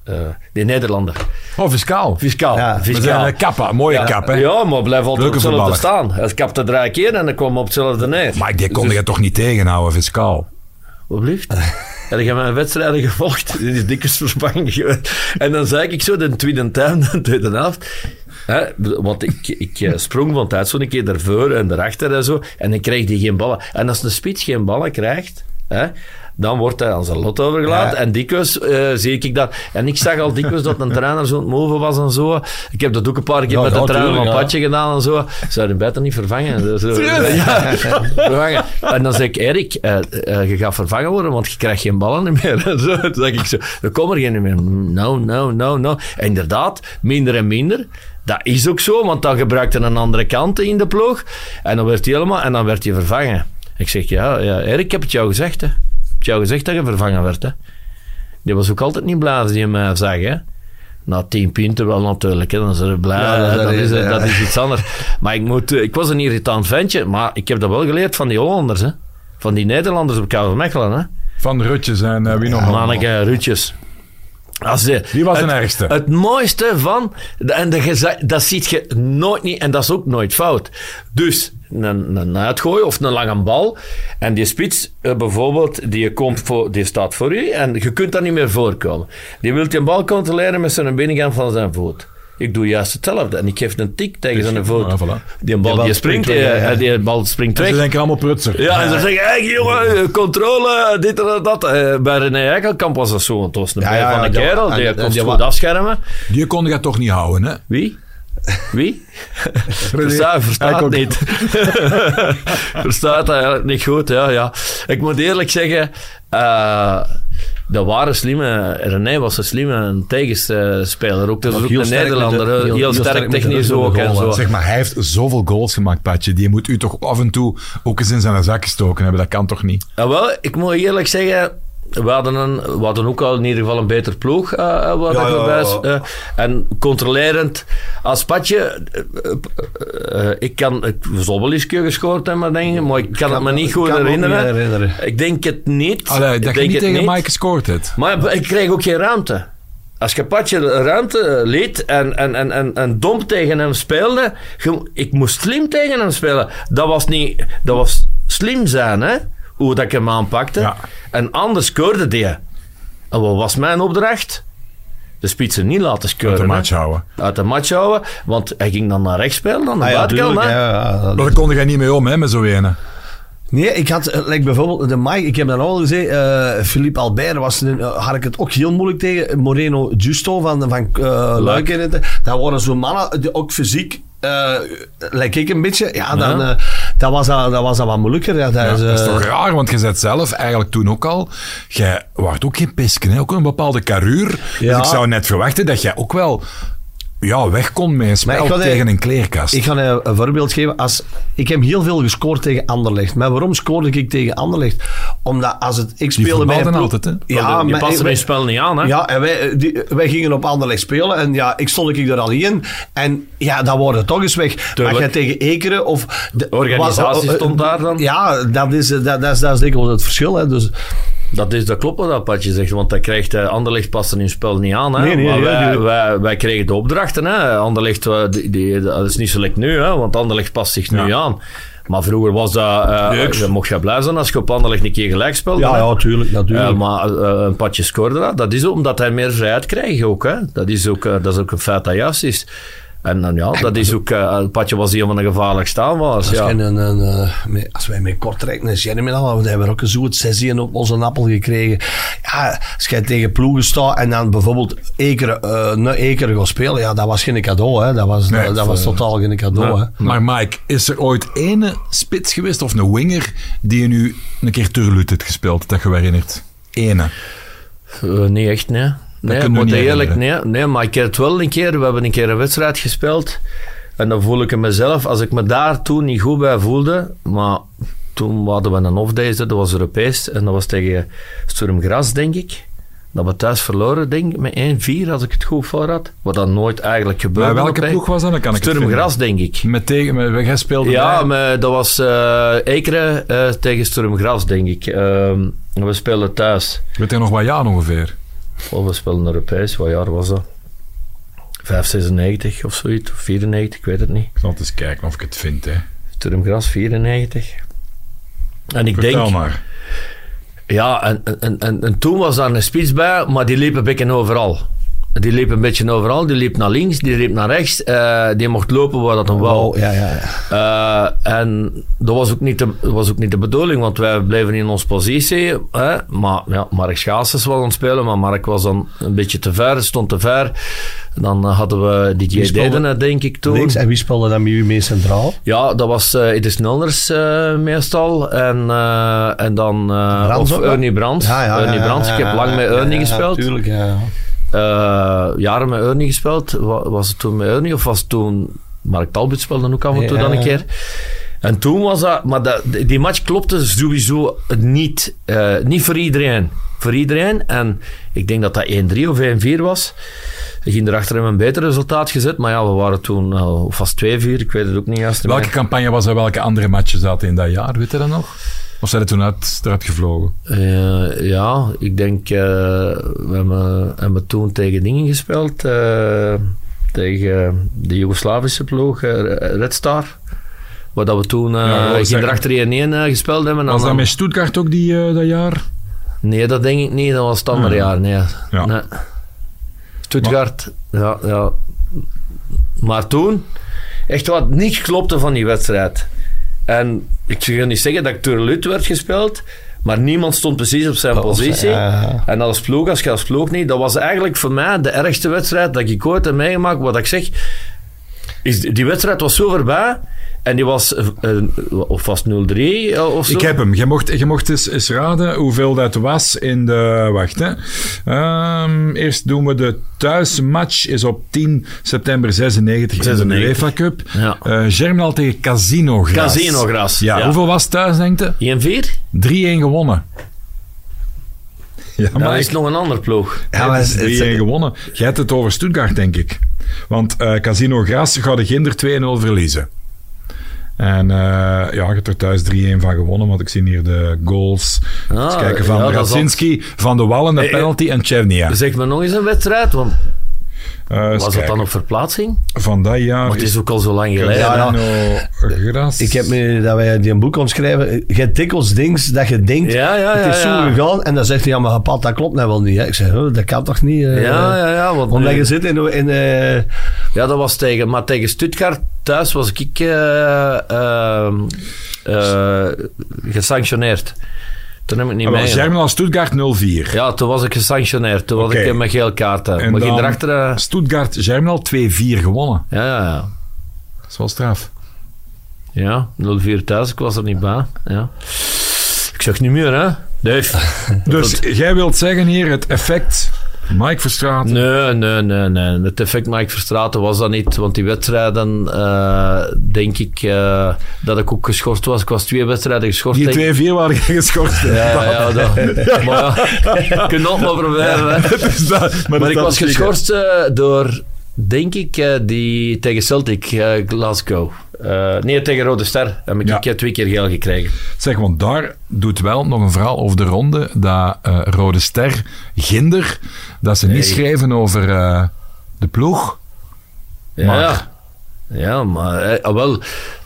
eh, eh, die Nederlander. Oh, fiscaal. Fiscaal, Ja, fiscaal. een kappa, mooie ja, kap, hè? ja, maar blijf altijd op hetzelfde staan. Hij kapte drie keer en dan kwam op hetzelfde neer. Maar die kon je toch niet tegenhouden, fiscaal? Wat blieft? Heb je mijn wedstrijden gevolgd? Dit is vervangen geweest. En dan zei ik zo de tweede tuin, de tweede helft. Hè, want ik, ik eh, sprong van tijd zo'n keer ervoor en erachter en zo. En dan kreeg hij geen ballen. En als een spits geen ballen krijgt, hè, dan wordt hij aan zijn lot overgelaten. Ja. En dikwijls eh, zie ik dat. En ik zag al dikwijls dat een trainer zo moven was en zo. Ik heb dat ook een paar keer Ja, met de trainer van. Patje gedaan en zo. Zou je beter niet vervangen? Zo, ja, vervangen. En dan zeg ik, Erik, eh, eh, je gaat vervangen worden, want je krijgt geen ballen meer. En zo. Toen zeg ik zo, er komen er geen meer. No, no, no, no. En inderdaad, minder en minder. Dat is ook zo, want dan gebruikte een andere kant in de ploeg. En dan werd hij helemaal, en dan werd hij vervangen. Ik zeg, ja, ja Erik, ik heb het jou gezegd, hè. Heb jou gezegd dat je vervangen werd, hè. Die was ook altijd niet blij als hij mij zag, hè. Na tien punten wel natuurlijk, hè. dan is er blij. Ja, dat- hè. dat dat, is- is, ja. dat is iets anders. Maar ik, moet, eh, ik was een irritant ventje, maar ik heb dat wel geleerd van die Hollanders. Hè. Van die Nederlanders op KV Mechelen. Hè. Van Rutjes en eh, wie nog allemaal. Manneke, Ruutjes. Als de, Wie was de het, ergste? Het mooiste van, en de, dat ziet je nooit niet, en dat is ook nooit fout. Dus een, een uitgooi of een lange bal, en die spits eh, bijvoorbeeld, die, komt voor, die staat voor u, en je kunt daar niet meer voorkomen. Die wil die bal controleren met zijn binnenkant van zijn voet. Ik doe juist hetzelfde, en ik geef een tik tegen zijn voet. Voilà. Die bal, bal die springt springt, weg, eh, ja, die bal springt Ze weg. denken allemaal prutser. Ja, en ze zeggen, hey, jongen, eh, controle, dit en dat. Bij René Eikelkamp was dat zo, want het was een Ja, van die- kerel, die kon die goed afschermen. Die kon je toch niet houden, hè? Wie? Wie? Versta, verstaat niet. verstaat eigenlijk niet goed, ja, ja. Ik moet eerlijk zeggen, eh dat waren slimme, René was een slimme tegenspeler ook. Dat is Ook een de- Nederlander, heel, heel- sterk sterk met de technisch ook de en zo. Zeg maar, hij heeft zoveel goals gemaakt, Patje. Die moet u toch af en toe ook eens in zijn zak gestoken hebben. Dat kan toch niet? Ja, wel, ik moet eerlijk zeggen, we hadden, een, we hadden ook al in ieder geval een beter ploeg. eh, eh, waar Ja, dat ja, bij is. ja. Eh, en controlerend als patje. ik kan, ik zal wel eens een keer gescoord hebben, denk ik, maar ik kan, het me niet goed kan me ook herinneren. niet herinneren. Ik denk het niet. Allee, ik dat je denk niet het tegen Mike gescoord hebt. Maar ik kreeg ook geen ruimte. Als je Patje ruimte liet en, en, en, en, en dom tegen hem speelde, ik moest slim tegen hem spelen. Dat was, niet, dat was slim zijn, hè? Hoe dat ik hem aanpakte. Ja. En anders scoorde die. En wat was mijn opdracht? De spitsen niet laten Uit scoren. de hè. match houden. Uit de match houden, want hij ging dan naar rechts spelen, dan naar Ah, ja, buitenkant. ja, ja, dat- Daar kon je niet mee om, hè, met zo'n ene. Nee, ik had eh, like bijvoorbeeld de Mike, ik heb dat al gezegd, eh Philippe Albert was, een- eh, had ik het ook heel moeilijk tegen. Moreno Justo van, van eh Luik. Dat waren zo'n mannen, die ook fysiek, eh lijk ik een beetje. Ja, dan, Ja. dat, was, dat, dat was dat wat moeilijker. Ja, dat, Ja, is, dat is toch raar, want je zet zelf eigenlijk toen ook al... Jij waart ook geen pisken, hè? ook een bepaalde karuur. Dus ik zou net verwachten dat jij ook wel ja, weg kon met een Maar spel ik ga de- tegen een kleerkast. Ik ga een, een voorbeeld geven. Als, ik heb heel veel gescoord tegen Anderlecht. Maar waarom scoorde ik tegen Anderlecht? Omdat als het... Ik speelde bij een altijd, hè? Ja, je maar past in spel niet aan. Hè? Ja, en wij, eh, die, wij gingen op Anderlecht spelen en ja, ik stond ik er al in. En ja, dan wordt het toch eens weg. Tuurlijk. Maar jij tegen Ekeren of... De Organisatie stond daar dan? Ja, dat is, eh, dat, dat is, dat is denk ik wel het verschil. Hè. Dus, Dat is dat klopt wat dat Patje zegt, want dat krijgt uh, Anderlecht past er in spel niet aan. Hè? Nee, nee, maar ja, wij, die- wij, wij kregen de opdrachten. Hè? Anderlecht, eh, die, die, dat is niet zo lekker nu, hè? want Anderlecht past zich nu aan. Maar vroeger was dat, dan mocht je blij zijn als je op Anderlecht een keer gelijk speelde. ja, ja, tuurlijk. natuurlijk. Maar een patje scoorde dat. Dat is ook omdat hij meer vrijheid krijgt ook. Hè? Dat, is ook dat is ook een feit dat juist is. En dan ja, dat is ook... eh, een patje was een van de gevaarlijkste aanvallers. Als, Ja. een, een, eh, als wij met Kortrijk en Jeremy hadden, we hebben ook een zoet sessie op onze appel gekregen. Ja, als jij tegen ploegen staat en dan bijvoorbeeld Ekeren, eh naar Ekeren gaat spelen, ja, dat was geen cadeau. Hè. Dat was, Nee, dat, het, was totaal geen cadeau. Hè. Maar Mike, is er ooit ene spits geweest of een winger die je nu een keer Turlut heeft gespeeld, dat je je herinnert? Ene. Niet echt, nee. Nee, moet niet eerlijk, nee, nee, maar ik heb het wel een keer. We hebben een keer een wedstrijd gespeeld. En dan voel ik mezelf, als ik me daar toen niet goed bij voelde. Maar toen hadden we een off-day, dat was Europees. En dat was tegen Sturm Gras, denk ik. Dat we thuis verloren, denk ik, met 1-4, als ik het goed voor had. Wat dan nooit eigenlijk gebeurde. Maar welke ploeg was dat? Dan kan ik Sturm. Gras, denk ik. Met tegen, met, jij speelde Ja, maar dat was eh Ekeren eh, tegen Sturm Gras, denk ik. En we speelden thuis. Weet je nog wat jaar ongeveer? Oh, we speelden Europees, wat jaar was dat? 596 of zoiets, of 94, ik weet het niet. Ik zal eens kijken of ik het vind. Hè. Sturmgras 94. En ik Vertel denk, maar. ja, en, en, en, en toen was daar een spits bij, maar die liep een beetje overal. Die liep een beetje overal, die liep naar links, die liep naar rechts, eh, die mocht lopen waar dat hem wou. Wow, ja, ja, ja. Eh, en dat was, ook niet de, was ook niet de bedoeling, want wij bleven in onze positie. Hè? Maar ja, Mark Schaases was aan het spelen, maar Mark was dan een beetje te ver, stond te ver. Dan eh, hadden we speelde- Dedenen, denk ik, toen. Links, en wie speelde dan met u mee centraal? Ja, dat was uh, Edis Nulners eh, meestal. En, en dan of? Ernie Brands. Ernie Brands. Ik heb lang met Ernie gespeeld. Natuurlijk, ja. Eh, jaren met Ernie gespeeld. Wa- Was het toen met Ernie of was het toen... Mark Talbot speelde ook af en toe Ja. dan een keer. En toen was dat... Maar dat, die match klopte sowieso niet. eh, niet voor iedereen. Voor iedereen. En ik denk dat dat 1-3 of 1-4 was. ging erachter hebben een beter resultaat gezet. Maar ja, we waren toen uh, vast 2-4, ik weet het ook niet juist. Welke campagne was er? Welke andere matchen zaten in dat jaar? Weet je dat nog? Of zijn er toen uit, eruit gevlogen? Uh, ja, ik denk, uh, we hebben, hebben toen tegen dingen gespeeld. Uh, tegen de Joegoslavische ploeg, Red Star. Waar dat we toen ja, uh, erachter 1-1 gespeeld hebben. Was dat met Stuttgart ook die, dat jaar? Nee, dat denk ik niet. Dat was het andere jaar. Nee. Ja. nee. Stuttgart, ja, ja. Maar toen, echt wat niets klopte van die wedstrijd. En ik ga niet zeggen dat ik Turlut werd gespeeld, maar niemand stond precies op zijn positie. ja. En als ploeg, als je als ploeg niet, dat was eigenlijk voor mij de ergste wedstrijd dat ik ooit heb meegemaakt. Wat ik zeg, is, die wedstrijd was zo voorbij. En die was uh, of was 0-3 of zo. Ik heb hem. Je mocht, je mocht eens, eens raden hoeveel dat was in de... Wacht, hè. Um, eerst doen we de thuismatch. Is op 10 september 96, 96. in de UEFA Cup. Ja. Uh, Germinal tegen Casino Gras. Casino Gras. Ja, ja. Hoeveel was het thuis, denk je? 1-4? 3-1 gewonnen. Ja, maar dat is nog een ander ploeg. Ja, maar is 3-1 gewonnen. Jij hebt het over Stuttgart, denk ik. Want uh, Casino Gras gaat de Ginder 2-0 verliezen. En uh, ja, je hebt er thuis 3-1 van gewonnen, want ik zie hier de goals. Ah, kijken van ja, Radzinski, Van de Wallen, de Hey, penalty en Chevnia. Zeg maar nog eens een wedstrijd, want was het kijken. dan op verplaatsing? Van dat jaar Want het is ook al zo lang geleden. Ja, Gras. Ik heb me, dat wij die een boek omschrijven. Je hebt dikwijls dings dat je denkt, Ja, ja, ja. het is ja. zo gegaan. En dan zegt hij, ja, maar pad, dat klopt nou wel niet. Hè. Ik zeg, oh, dat kan toch niet? eh, Ja, ja, ja. Want Omdat nu- je zit in... in eh, Ja, dat was tegen... Maar tegen Stuttgart thuis was ik eh, eh, eh, gesanctioneerd. Toen heb ik niet Ah, mee. Germinal Stuttgart 0-4. Ja, toen was ik gesanctioneerd. Toen was Oké. ik met geel kaarten. En maar dan erachter... eh, Stuttgart Germinal 2-4 gewonnen. ja, ja, ja. Dat is wel straf. Ja, 0-4 thuis. Ik was er niet bij. Ja. Ik zeg niet meer, hè. Dave. Dus jij wilt zeggen hier het effect Mike Verstraeten. Nee, nee, nee, nee. Het effect Mike Verstraeten was dat niet. Want die wedstrijden, eh, denk ik eh, dat ik ook geschorst was. Ik was twee wedstrijden geschorst. Die 2-4 waren jij geschorst. Ja, ja, dat, maar ja, je kunt nog maar proberen. Hè. Dat- Maar ik was geschorst eh, door, denk ik, eh, die tegen Celtic, eh, Glasgow. Eh, nee, tegen Rode Ster heb ik Ja. twee keer geel gekregen. Zeg, want daar doet wel nog een verhaal over de ronde dat Rode Ster, Ginder, dat ze niet Nee. schreven over eh, de ploeg. Ja, Maar- ja. Maar eh, ah, wel,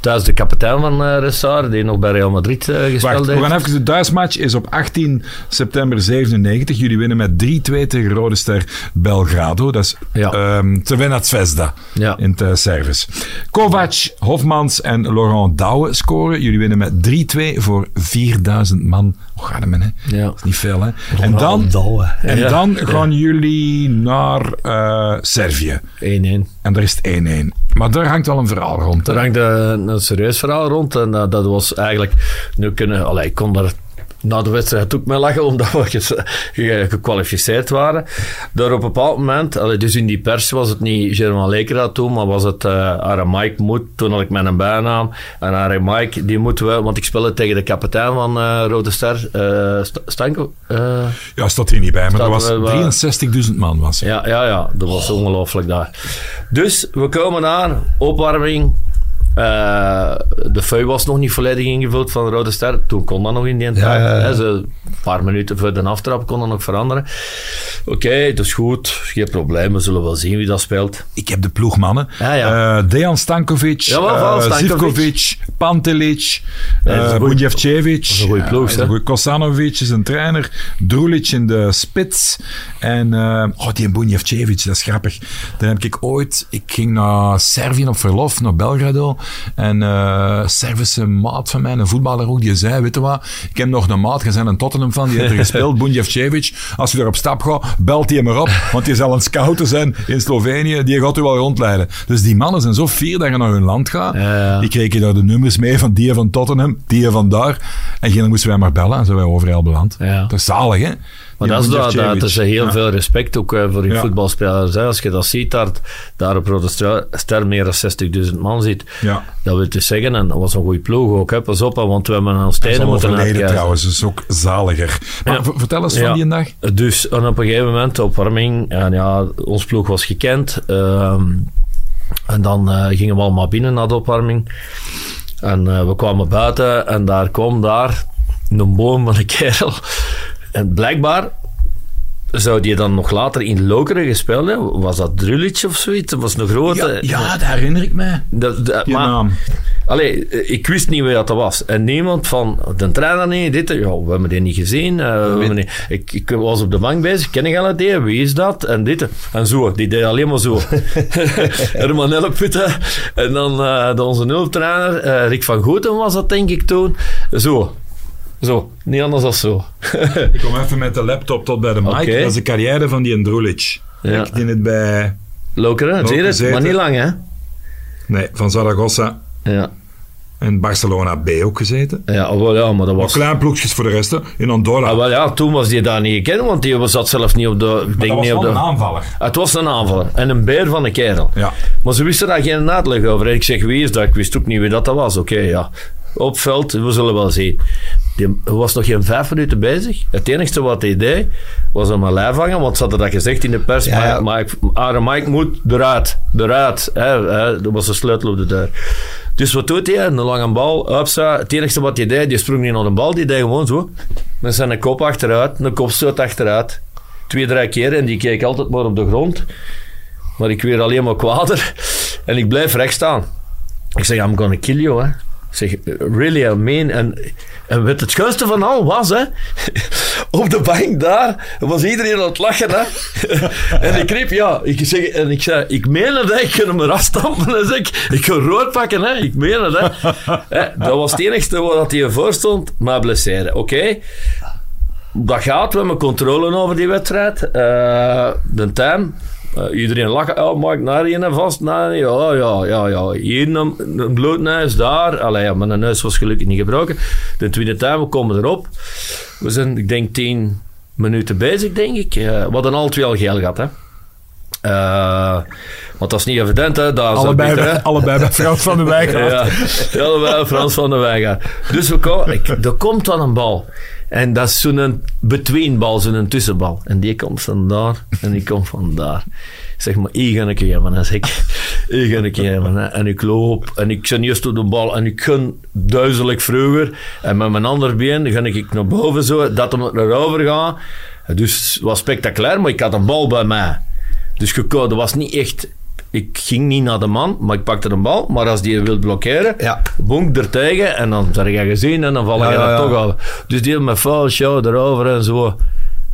thuis de kapitein van eh Ressar, die nog bij Real Madrid eh, gespeeld Wacht, we heeft. gaan even. De thuismatch is op 18 september 97. Jullie winnen met 3-2 tegen Rode Ster Belgrado. Dat is Ja. ehm Crvena Zvezda Ja. in het eh, service. Kovac, Hofmans en Laurent Douwe scoren. Jullie winnen met 3-2 voor 4000 man. Hoe gaat het men, hè? Ja. Dat is niet veel, hè? En dan, en Ja. dan gaan jullie naar eh, Servië. 1-1. En daar is het 1-1. Maar daar hangt wel een verhaal rond. hè? Er hangt een, een serieus verhaal rond. En eh, dat was eigenlijk... Nu kunnen, allee, ik kon daar na de wedstrijd ook mee lachen, omdat we gekwalificeerd waren. Daar op een bepaald moment... Allee, dus in die pers was het niet German Lekera toen, maar was het uh, Mike Moed. Toen had ik mijn bijnaam. En Are Mike, die moeten we... Want ik speelde tegen de kapitein van eh, Rode Ster, St- Stanko. Ja, staat hier niet bij, maar Staat was er wel- 63.000 man. Was ja, ja, ja, dat was ongelooflijk daar. Dus we komen aan, opwarming. Eh, de feu was nog niet volledig ingevuld van de Rode Ster. Toen kon dat nog in die tijd. Ja, ja, ja. Hè, ze, een paar minuten voor de aftrap kon dat nog veranderen. Oké, dat is goed. Geen probleem. We zullen wel zien wie dat speelt. Ik heb de ploegmannen. Ja. Eh, Dejan Stankovic, Jawel, eh, wel, Stankovic. Zivkovic, Pantelic, uh, een goeie ploeg, hè? Kosanovic is een trainer. Drulic in de spits. En eh, oh, die Bunjevcevic, dat is grappig. Dan heb ik ooit... Ik ging naar Servië op verlof, naar Belgrado. En eh Servische maat van mij, een voetballer ook, die zei, weet je wat, ik heb nog een maat, je bent een Tottenham fan, die heeft er gespeeld, Bunjevcevic. Als je er op stap gaat, belt hij hem op, want die zal een scouten zijn in Slovenië, die gaat u wel rondleiden. Dus die mannen zijn zo fier dat je naar hun land gaat. Ja, ja. Ik kreeg je daar de nummers mee van die van Tottenham, die van daar. En geen moesten wij maar bellen en zijn wij overal beland. Ja. Dat is zalig, hè? Maar dat is, dat, dat is heel Ja. veel respect ook eh, voor die Ja. voetbalspelers. Hè. Als je dat ziet, daar, daar op Rode Ster, meer dan 60.000 man zit. Ja. Dat wil dus zeggen, en dat was een goede ploeg ook. Hè. Pas op, want we hebben steden al moeten uitkijken. trouwens, dus ook zaliger. Maar vertel eens van die dag. Dus en op een gegeven moment, opwarming, en ja, ons ploeg was gekend. ehm, en dan eh, gingen we allemaal binnen na de opwarming. En eh, we kwamen buiten en daar kwam daar een boom van een kerel. En blijkbaar zou die dan nog later in Lokeren gespeeld hebben. Was dat Drulic of zoiets? Dat was een grote... Ja, ja, dat herinner ik mij. Dat, maar, naam. Allee, eh, ik wist niet wie dat was. En niemand van de trainer niet, dit, ja, we hebben die niet gezien. eh, we hebben niet- ik, ik was op de bank bezig, ken ik al het idee, wie is dat? En dit, en zo, die deed alleen maar zo. Herman Elputte. En dan eh, de onze hulptrainer, eh Rick van Goeten was dat denk ik toen. Zo. Zo, niet anders dan zo. Ik kom even met de laptop tot bij de mic. Oké. Dat is de carrière van die Andrulic. Ja. Ik deed het bij... Lokeren, gezeten. Maar niet lang, hè? Nee, van Zaragoza Ja, en Barcelona B ook gezeten. ja, oh, wel, ja maar dat Maar was... klein ploegjes voor de rest. hè. In Andorra. Ah, wel, ja, toen was die daar niet gekend, want die zat zelf niet op de... Denk niet op de aanvaller. Het was een aanvaller en een beer van een kerel. Ja. Maar ze wisten daar geen uitleg over. En ik zeg, wie is dat? Ik wist ook niet wie dat, dat was. Oké, ja. Op veld, we zullen wel zien. Die was nog geen vijf minuten bezig. Het enige wat hij deed, was hem een lijf hangen. Want ze hadden dat gezegd in de pers. Ja. Mike, Mike, Mike moet eruit. Eruit. Hè, hè. Dat was de sleutel op de deur. Dus wat doet hij? Een lange bal. Upsa. Het enige wat hij deed, die sprong niet naar de bal. Die deed gewoon zo. Met zijn kop achteruit. Een kopstoot achteruit. Twee, drie keer. En die keek altijd maar op de grond. Maar ik werd alleen maar kwader. En ik blijf recht staan. Ik zeg, I'm gonna kill you, hè. Zeg, really, I mean... En, en wat het schoonste van al was, hè... Op de bank daar was iedereen aan het lachen, hè. En ik riep, ja... Ik zeg, en ik zei, ik meen het, hè. Ik kan hem eraf stampen. En zeg ik, ik ga rood pakken, hè. Ik meen het, hè. Dat was het enige waar hij voor stond. Maar blesseren. Oké. Dat gaat, we hebben controle over die wedstrijd. Eh, de time. Eh, iedereen lachen. Oh, maak naar je vast. naar. Ja, ja, ja, ja. Hier een, een bloedneus, daar. Allee, ja, mijn neus was gelukkig niet gebroken. De tweede time, we komen erop. We zijn, ik denk, tien minuten bezig, denk ik. Eh, we hadden al twee al geel gehad, hè. Eh, want dat is niet evident, hè. Daar Allebei, bij, allebei bij Frans van der Wijk. Ja, wel Frans van der Weijga. Dus we komen, ik, er komt dan een bal. En dat is zo'n betweenbal, zo'n tussenbal. En die komt van daar en die komt van daar. Zeg maar, hier ga ik hebben. zeg ik. Hier ga ik hebben. En ik loop en ik zit eerst op de bal en ik gun duizelig vroeger. En met mijn ander been ga ik naar boven zo, dat hem erover gaat. Dus het was spectaculair, maar ik had een bal bij mij. Dus geko- dat was niet echt... Ik ging niet naar de man, maar ik pakte de bal. Maar als die wil blokkeren, Ja. bonk er tegen en dan zeg je gezien en dan val je ja, ja. toch af. Dus die met foul show erover en zo.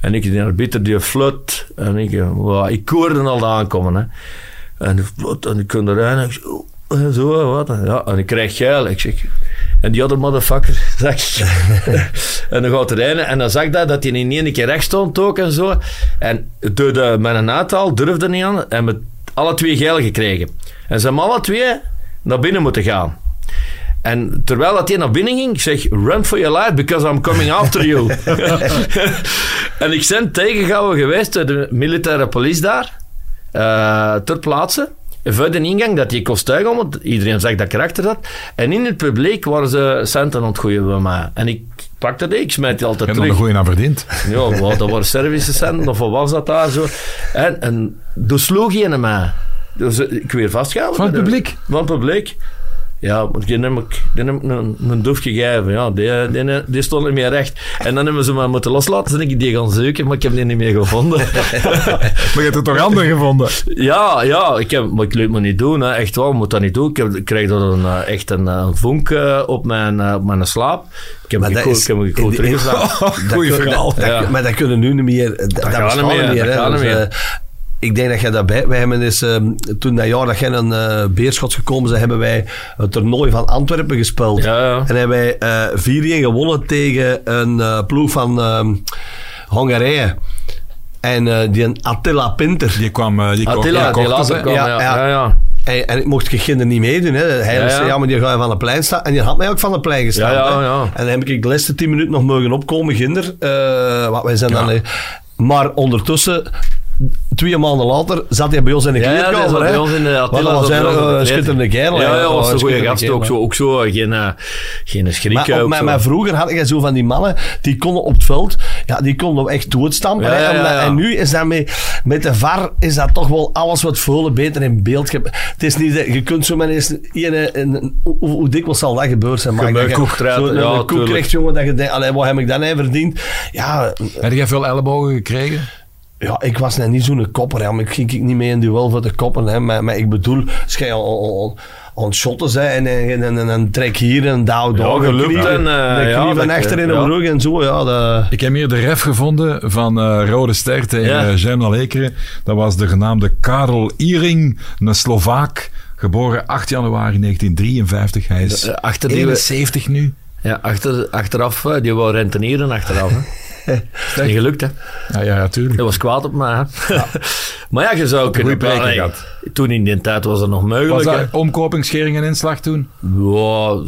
En ik, die arbiter, die flut. En ik, wow, ik hoorde al aankomen. Hè. En flut, en ik kon erin. En ik zo, en zo, wat. Ja, en ik krijg geil. Ik zeg, en die andere motherfucker, zag ik. en dan gaat er rijden. En dan zag ik dat, dat hij in één keer recht stond ook en zo. En door de, met een aantal durfde niet aan. En met alle twee geil gekregen. En ze hebben alle twee naar binnen moeten gaan. En terwijl dat hij naar binnen ging, ik zeg, run for your life, because I'm coming after you. en ik ben tegengehouden geweest door de militaire police daar, eh, ter plaatse. Voor de ingang dat die kostuig om, want iedereen zag dat karakter had. En in het publiek waren ze centen aan het gooien bij mij. En ik pakte die, ik smijt die altijd En dan terug. een goeie aan verdiend. Ja, wat, dat waren Servische centen, of wat was dat daar zo. En, en toen sloeg hij naar mij. Dus eh, ik weer vastgehouden. Van het publiek? Van het publiek. Ja, die heb ik, die heb ik een, een doef gegeven. Ja, die, die, die stond niet meer recht. En dan hebben ze me moeten loslaten. En ik die gaan zoeken, maar ik heb die niet meer gevonden. Maar je hebt er toch anderen gevonden? ja, ja, ik heb, maar ik laat me niet doen. Hè. Echt wel, ik moet dat niet doen. Ik, heb, ik krijg dan een, eh, echt een, eh, vonk eh, op, mijn, op mijn slaap. Ik heb die- teruggeslagen. Dat Goeie verhaal. dat- Ja. Maar dat kunnen nu niet meer. Dat, dat niet meer, hè. Ik denk dat jij daarbij... Wij hebben eens, ehm, toen dat jaar dat jij een eh Beerschot gekomen zijn, hebben wij het toernooi van Antwerpen gespeeld. Ja, ja. En hebben wij eh 4-1 gewonnen tegen een eh, ploeg van ehm, Hongarije. En eh, die een Attila Pinter. Die kwam... die kwam Attila, kwam, Ja, ja. ja. ja, ja. En, en ik mocht geen kinderen niet meedoen. Hè. Hij Ja, ja. zei, ja, maar die ga je van de plein staan. En die had mij ook van de plein gestaan. Ja, ja, hè. ja. En dan heb ik de laatste tien minuten nog mogen opkomen, ginder. Eh, wat wij zijn Ja. dan... eh, maar ondertussen... Twee maanden later zat hij bij ons in de Ja, ja, kleedkamer. zat hè. bij ons in de Attila dat was zat bij eigenlijk ons in de een schitterende kerel. Ja, hè. ja, was een goede gast. Ook zo, ook zo geen, eh, geen schrik. Maar, maar, vroeger had je zo van die mannen, die konden op het veld, ja, die konden echt doodstampen. Ja, hè. ja, En, ja, ja. en nu is dat met, met de VAR, is dat toch wel alles wat veel beter in beeld. Het is niet, dat- je kunt zo maar eens, een, een, een- hoe, hoe dikwijls zal dat gebeuren zijn? Maar Je je koek ja, krijgt, jongen, dat je denkt, allee, wat heb ik dan even verdiend? Ja, Heb jij veel ellebogen gekregen? Ja, ik was net niet zo'n kopper, hè, maar ik ging ik niet mee in duel voor de koppen. Hè, maar, maar ik bedoel, als je aan- aan- aan het shotten bent en, en, en, en een trek hier en daar, Ja, een gelukt en, eh, een ja, knie van achter in de ja. rug en zo, ja. Dat, Ik heb hier de ref gevonden van eh, Rode Ster tegen Ja. ja. Ekeren. Dat was de genaamde Karel Iring, een Slovaak. Geboren 8 januari 1953. Hij is Eh, achter die- 71 nu. Ja, achter, achteraf, eh, die wou rentenieren achteraf. Hè. is niet gelukt, hè. Ja, ja, natuurlijk. Hij was kwaad op mij. maar ja, je zou kunnen... goeie gehad. Toen in die tijd was dat nog Was mogelijk. dat hè. omkoping, schering en inslag toen? Ja,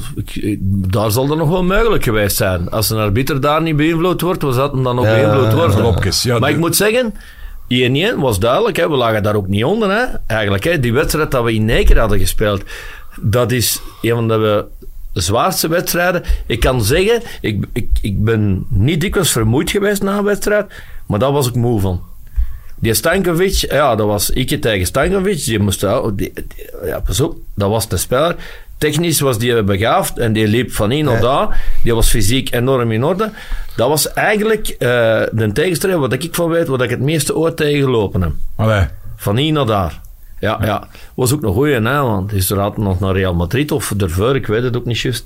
daar zal dat nog wel mogelijk geweest zijn. Als een arbiter daar niet beïnvloed wordt, was dat hem dan ook Ja, beïnvloed worden. maar ik moet zeggen, 1-1 was duidelijk. Hè. We lagen daar ook niet onder. Hè. Eigenlijk, hè. die wedstrijd dat we in Neker hadden gespeeld, dat is een van de zwaarste wedstrijden. Ik kan zeggen, ik, ik, ik ben niet dikwijls vermoeid geweest na een wedstrijd, maar daar was ik moe van. Die Stankovic, ja, dat was ik tegen Stankovic. Die moest, die, die- ja, pas op, dat was de speler. Technisch was die begaafd en die liep van hier naar daar. Die was fysiek enorm in orde. Dat was eigenlijk eh, de tegenstrever, wat ik van weet, wat ik het meeste ooit tegengelopen heb. Allee. Van hier naar daar. Ja, ja. Was ook nog goeie, hè, want is er altijd nog naar Real Madrid of ervoor, ik weet het ook niet juist.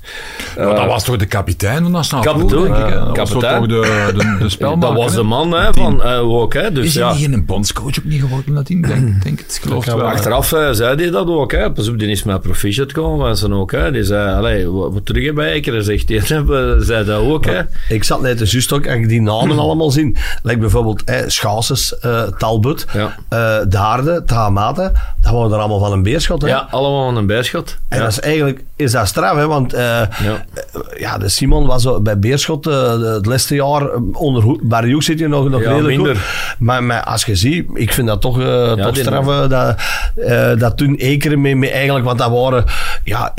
Maar dat was toch de kapitein van Nationaal Kapitein, denk ik, hè? Dat was kapitein. toch de, de, de spelmaker, dat was hè? de man hè, van eh, ook, hè. Dus Is hij ja. niet geen bondscoach ook niet geworden nadien? Denk, denk het, ik geloof wel. Achteraf eh, zei hij dat ook. Hè. Pas op, die is met proficiat komen. Mensen ook. Hè. Die zei, allee, wat, wat terug bij Ekeren, zegt hij. Eh, zei dat ook. Hè. Ik zat net de juist ook, als ik die namen allemaal zien. Like bijvoorbeeld eh, Schaases, eh, Talbot, Ja. eh, Daarde, Tahamate. Dat waren er allemaal van een beerschot. Hè? Ja, allemaal van een bijschot. En Ja. dat is eigenlijk is dat straf, hè? want eh, Ja. eh, ja, de Simon was zo bij Beerschot eh, het laatste jaar onder Hoek zit je nog, nog Ja, redelijk minder. goed. Maar, maar als je ziet, ik vind dat toch, eh toch straf dat, eh, dat toen Ekeren mee, mee eigenlijk, want dat waren ja,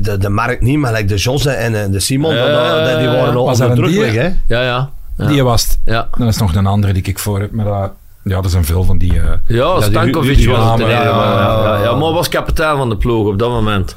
de, de Mark niet, maar like de Josse en de Simon, dat- die waren al onder druk. Hè? Ja, ja. Die was het. ja. Dat is nog een andere die ik voor heb. Maar dat, ja, er zijn veel van die... Ja, Stankovic die- die- was het. ja, ja, ja, ja, ja, ja, maar was kapitein van de ploeg op dat moment.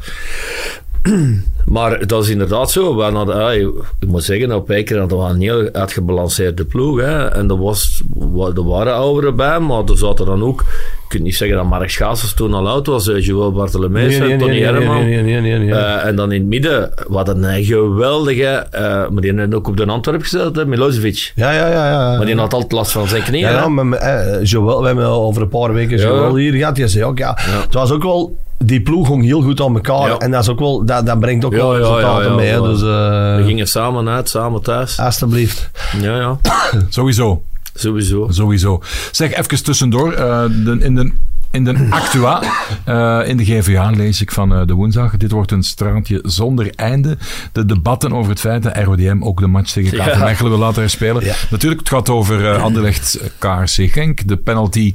Maar dat is inderdaad zo. We hadden, ah, ik moet zeggen, op Ekeren hadden we een heel uitgebalanceerde ploeg. Hè. En er, was, wa- er waren ouderen bij, maar er zaten dan ook... Je kunt niet zeggen dat Mark Schaassers toen al oud was. eh, Joël Bartolomeus, en Tony Herman. nee, nee, nee, nee. Eh, en dan in het midden, wat een geweldige... eh, maar die hebben ook op de Antwerp gezet, hè, Milosevic. Ja, ja, ja. ja. Maar die had altijd last van zijn knieën. Ja, ja maar eh, Joël, we hebben over een paar weken Joël hier gehad. Die zei ook, ja, het was ook wel... Die ploeg ging heel goed aan elkaar. Ja. En dat, is ook wel, dat, dat brengt ook Ja, wel resultaten ja, ja, mee. Dus, eh, We gingen samen uit, samen thuis. alsjeblieft. Ja, ja, sowieso. Sowieso. Sowieso. Zeg, even tussendoor. eh, de, in de, in de Actua, eh, in de GVA lees ik van eh, de woensdag. Dit wordt een strandje zonder einde. De debatten over het feit dat RODM ook de match tegen KV. Mechelen wil laten herspelen. Ja. Natuurlijk, het gaat over eh Anderlecht KRC Genk. De penalty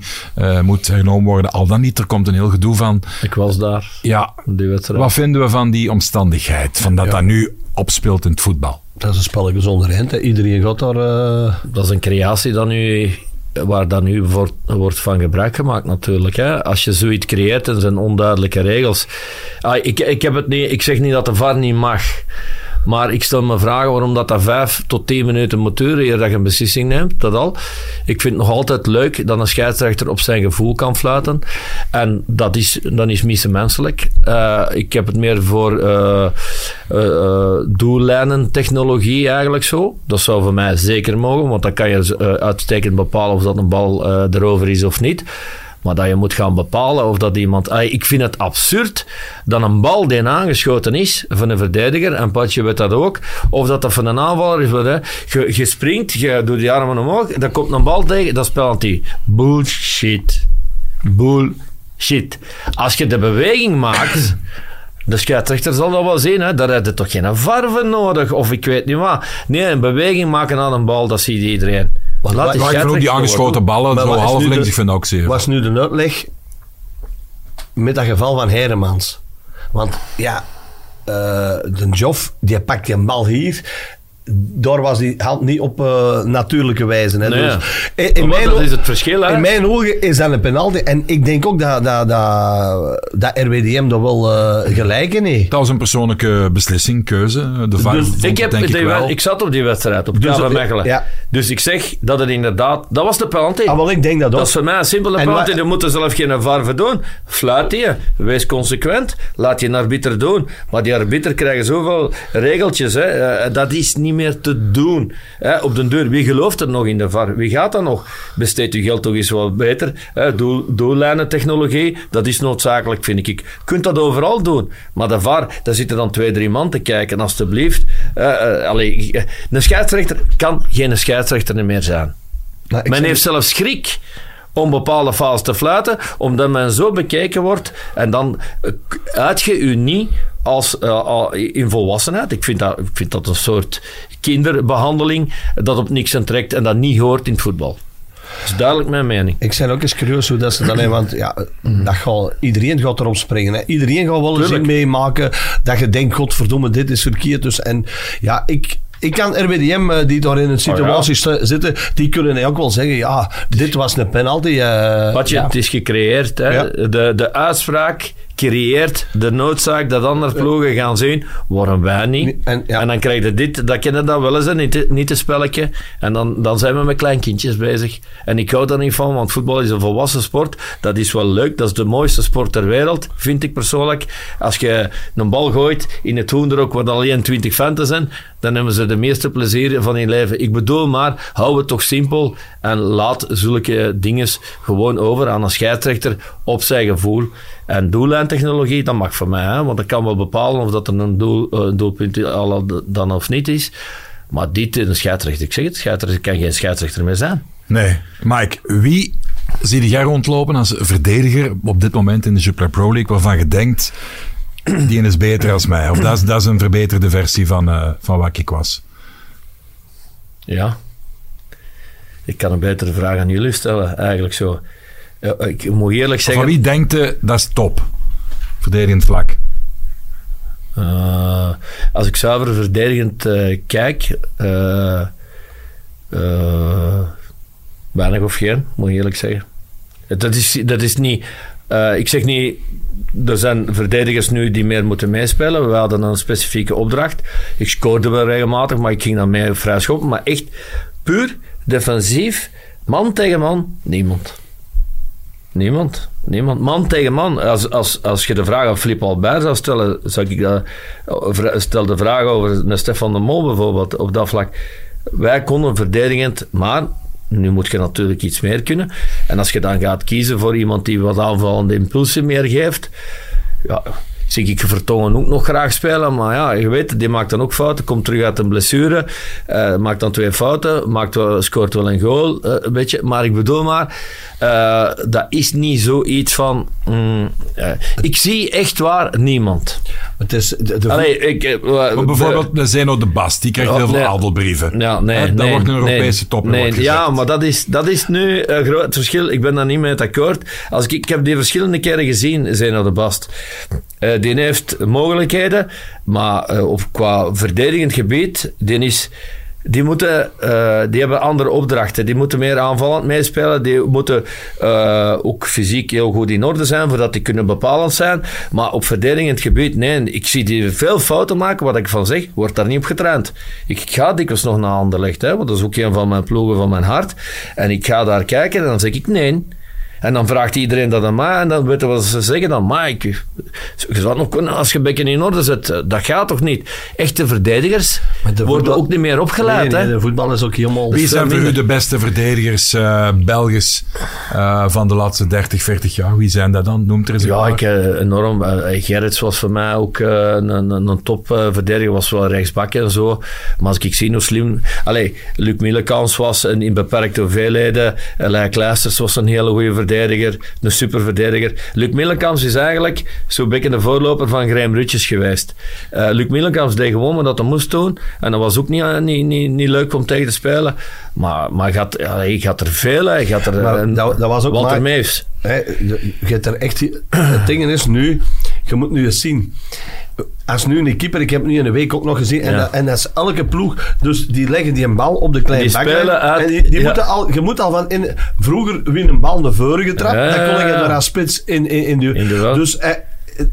moet hernomen worden, al dan niet. Er komt een heel gedoe van. Ik was daar, Ja, die wedstrijd. wat vinden we van die omstandigheid? Van dat dat nu opspeelt in het voetbal? Dat is een spelletje zonder eind. Iedereen gaat daar... eh, Dat is een creatie dat nu, waar dan nu wordt, wordt van gebruik gemaakt natuurlijk. Hè. Als je zoiets creëert en zijn onduidelijke regels. Ah, ik, ik, heb het niet, ik zeg niet dat de VAR niet mag. Maar ik stel me vragen waarom dat, dat vijf tot tien minuten moet duren dat je een beslissing neemt. Dat al. Ik vind het nog altijd leuk dat een scheidsrechter op zijn gevoel kan fluiten. En dat is, dat is menselijk. Eh, ik heb het meer voor eh, eh, doellijnentechnologie eigenlijk zo. Dat zou voor mij zeker mogen, want dan kan je uitstekend bepalen of dat een bal erover is of niet. Maar dat je moet gaan bepalen of dat iemand... Ik vind het absurd dat een bal die aangeschoten is van een verdediger, en Patje weet dat ook, of dat dat van een aanvaller is. hè. Je, springt, je doet die armen omhoog, dan komt een bal tegen, dat is penalty. Bullshit. Bullshit. shit. Als je de beweging maakt... De scheidsrechter zal dat wel zien, hè. daar heb je toch geen varven nodig, of ik weet niet wat. Nee, een beweging maken aan een bal, dat ziet iedereen. Wat- die Maar ik vind ook die aangeschoten ballen, Maar zo is half links, ik vind dat ook zeer. was nu de uitleg met dat geval van Heremans. Want ja, eh, de Joff, die pakt die bal hier. Daar was die hand niet op eh, natuurlijke wijze. Hè. Nee. Dus, in, in mijn dat is het verschil, hè. In mijn ogen is dat een penalty. En ik denk ook dat, dat, dat, dat RWDM daar wel eh, gelijk in heeft. Dat was een persoonlijke beslissing, keuze. De VAR Dus vond Ik, het heb denk ik wel. zat op die wedstrijd, op Dus Mechelen. ja. Dus ik zeg dat het inderdaad... Dat was de penalty. Ah, wel, ik denk dat ook. Dat is voor mij een simpele En penalty. wa- Je moet er zelf geen varven doen. Fluit je. Wees consequent. Laat je een arbiter doen. Maar die arbiter krijgen zoveel regeltjes. Hè. Eh, dat is niet meer te doen. Hè. Op den deur. Wie gelooft er nog in de VAR? Wie gaat dat nog? Besteed uw geld toch eens wat beter. Hè. Doel, doellijnentechnologie, dat is noodzakelijk, vind ik. Je kunt dat overal doen. Maar de VAR, daar zitten dan twee, drie man te kijken. Alsjeblieft. Eh, eh, allee, een scheidsrechter kan geen scheidsrechter meer zijn. Nou, Men heeft zelfs schrik om bepaalde fases te fluiten, omdat men zo bekeken wordt en dan eh, uit je u niet als, eh, in volwassenheid. Ik vind, dat, ik vind dat een soort kinderbehandeling dat op niks aan trekt en dat niet hoort in het voetbal. Dat is duidelijk mijn mening. Ik ben ook eens curieus hoe dat ze dat hebben, want ja, dat gaat, iedereen gaat erop springen. Hè. Iedereen gaat wel eens iets meemaken dat je denkt, godverdomme, dit is verkeerd. Dus, en ja, ik... Ik kan RWDM, eh, die daar in een situatie st- zitten, die kunnen ook wel zeggen, ja, dit was een penalty. eh, Wat je, ja. Het is gecreëerd. Hè? Ja. De, de uitspraak creëert de noodzaak dat andere ploegen gaan zien. Waarom wij niet? En, ja. En dan krijg je dit, dat kennen dat wel eens, hè, niet, niet een spelletje. En dan, dan zijn we met kleinkindjes bezig. En ik hou daar niet van, want voetbal is een volwassen sport. Dat is wel leuk, dat is de mooiste sport ter wereld, vind ik persoonlijk. Als je een bal gooit in het hoenderok waar alleen 20 fanten zijn, dan hebben ze de meeste plezier van hun leven. Ik bedoel maar, hou het toch simpel en laat zulke dingen gewoon over aan een scheidsrechter op zijn gevoel. En doellijntechnologie, dat mag voor mij, hè, want dat kan wel bepalen of dat er een, doel, eh, een doelpunt al dan of niet is. Maar dit, een scheidsrechter, ik zeg het, scheidsrechter kan geen scheidsrechter meer zijn. Nee. Mike, wie zie jij rondlopen als verdediger op dit moment in de Jupiler Pro League waarvan je denkt, die is beter als mij? Of dat is, dat is een verbeterde versie van, eh, van wat ik was? Ja. Ik kan een betere vraag aan jullie stellen, eigenlijk zo. Ja, ik moet eerlijk Van zeggen... wie denkt je, dat is top? Verdedigend vlak. Eh, als ik zuiver verdedigend eh, kijk, eh, weinig of geen, moet ik eerlijk zeggen. Dat is, dat is niet. ik zeg niet. Er zijn verdedigers nu die meer moeten meespelen. We hadden een specifieke opdracht. Ik scoorde wel regelmatig, maar ik ging dan mee vrij schoppen. Maar echt puur defensief, man tegen man, niemand. Niemand. Niemand. Man tegen man. Als, als, als je de vraag aan Filip Albert zou stellen, zou ik dat, stel de vraag over Stefan de Mol bijvoorbeeld op dat vlak. Wij konden verdedigend, maar nu moet je natuurlijk iets meer kunnen. En als je dan gaat kiezen voor iemand die wat aanvallende impulsen meer geeft, ja, zie ik Vertongen ook nog graag spelen. Maar ja, je weet, die maakt dan ook fouten. Komt terug uit een blessure. eh, maakt dan twee fouten. Maakt wel, scoort wel een goal. eh, een beetje. Maar ik bedoel maar, eh, dat is niet zoiets van... mm, ik zie echt waar niemand. Het is de, de Allee, ik, eh, Maar bijvoorbeeld de Zeno de Bast, die krijgt heel veel nee. adelbrieven. Ja, nee, dat nee, wordt een Europese nee, top. Nee, ja, maar dat is, dat is nu een groot verschil. Ik ben daar niet mee het akkoord. Als ik, ik heb die verschillende keren gezien, Zeno de Bast. Eh, die heeft mogelijkheden, maar eh, op, qua verdedigend gebied, die is... Die, moeten, eh, die hebben andere opdrachten. Die moeten meer aanvallend meespelen. Die moeten eh, ook fysiek heel goed in orde zijn, voordat die kunnen bepalend zijn. Maar op verdedigend gebied, nee. Ik zie die veel fouten maken, wat ik van zeg, wordt daar niet op getraind. Ik, ik ga dikwijls nog naar Anderlecht, hè, want dat is ook een van mijn ploegen van mijn hart. En ik ga daar kijken en dan zeg ik nee. En dan vraagt iedereen dat aan mij en dan weten wat ze zeggen dan. Maar ik, je zou nog kunnen als je bekken in orde zet. Dat gaat toch niet? Echte verdedigers worden voetbal- ook niet meer opgeleid. nee, nee, hè? de voetbal is ook helemaal... Wie zijn voor u de beste verdedigers, eh Belgisch, eh, van de laatste 30, 40 jaar? Wie zijn dat dan? Noemt er eens een Ja, ik, eh, enorm. Gerrits was voor mij ook een, een, een topverdediger, was wel rechtsbak en zo. Maar als ik zie hoe slim... Allee, Luc Millekans was en in beperkte hoeveelheden. Lijn Kleisters was een hele goede verdediger. Verdediger, een superverdediger. Luc Millenkamps is eigenlijk zo'n beetje de voorloper van Graham Rutjes geweest. Eh, Luc Millenkamps deed gewoon wat hij moest doen. En dat was ook niet, eh, niet, niet, niet leuk om tegen te spelen. Maar, maar gaat, ja, hij gaat er veel. Hij gaat er, Maar en dat- dat was ook Walter maar- Meefs. Hè, je je hebt er echt... Het ding is nu, je moet nu eens zien. Als nu een keeper, ik heb nu in een week ook nog gezien, en, Ja. dat, en dat is elke ploeg, dus die leggen die een bal op de kleine uit- en die, die ja. moeten al, je moet al van in, vroeger win een bal naar voren getrapt, Ja, dan kon je als spits in, in, in de, Inderdaad. Dus eh,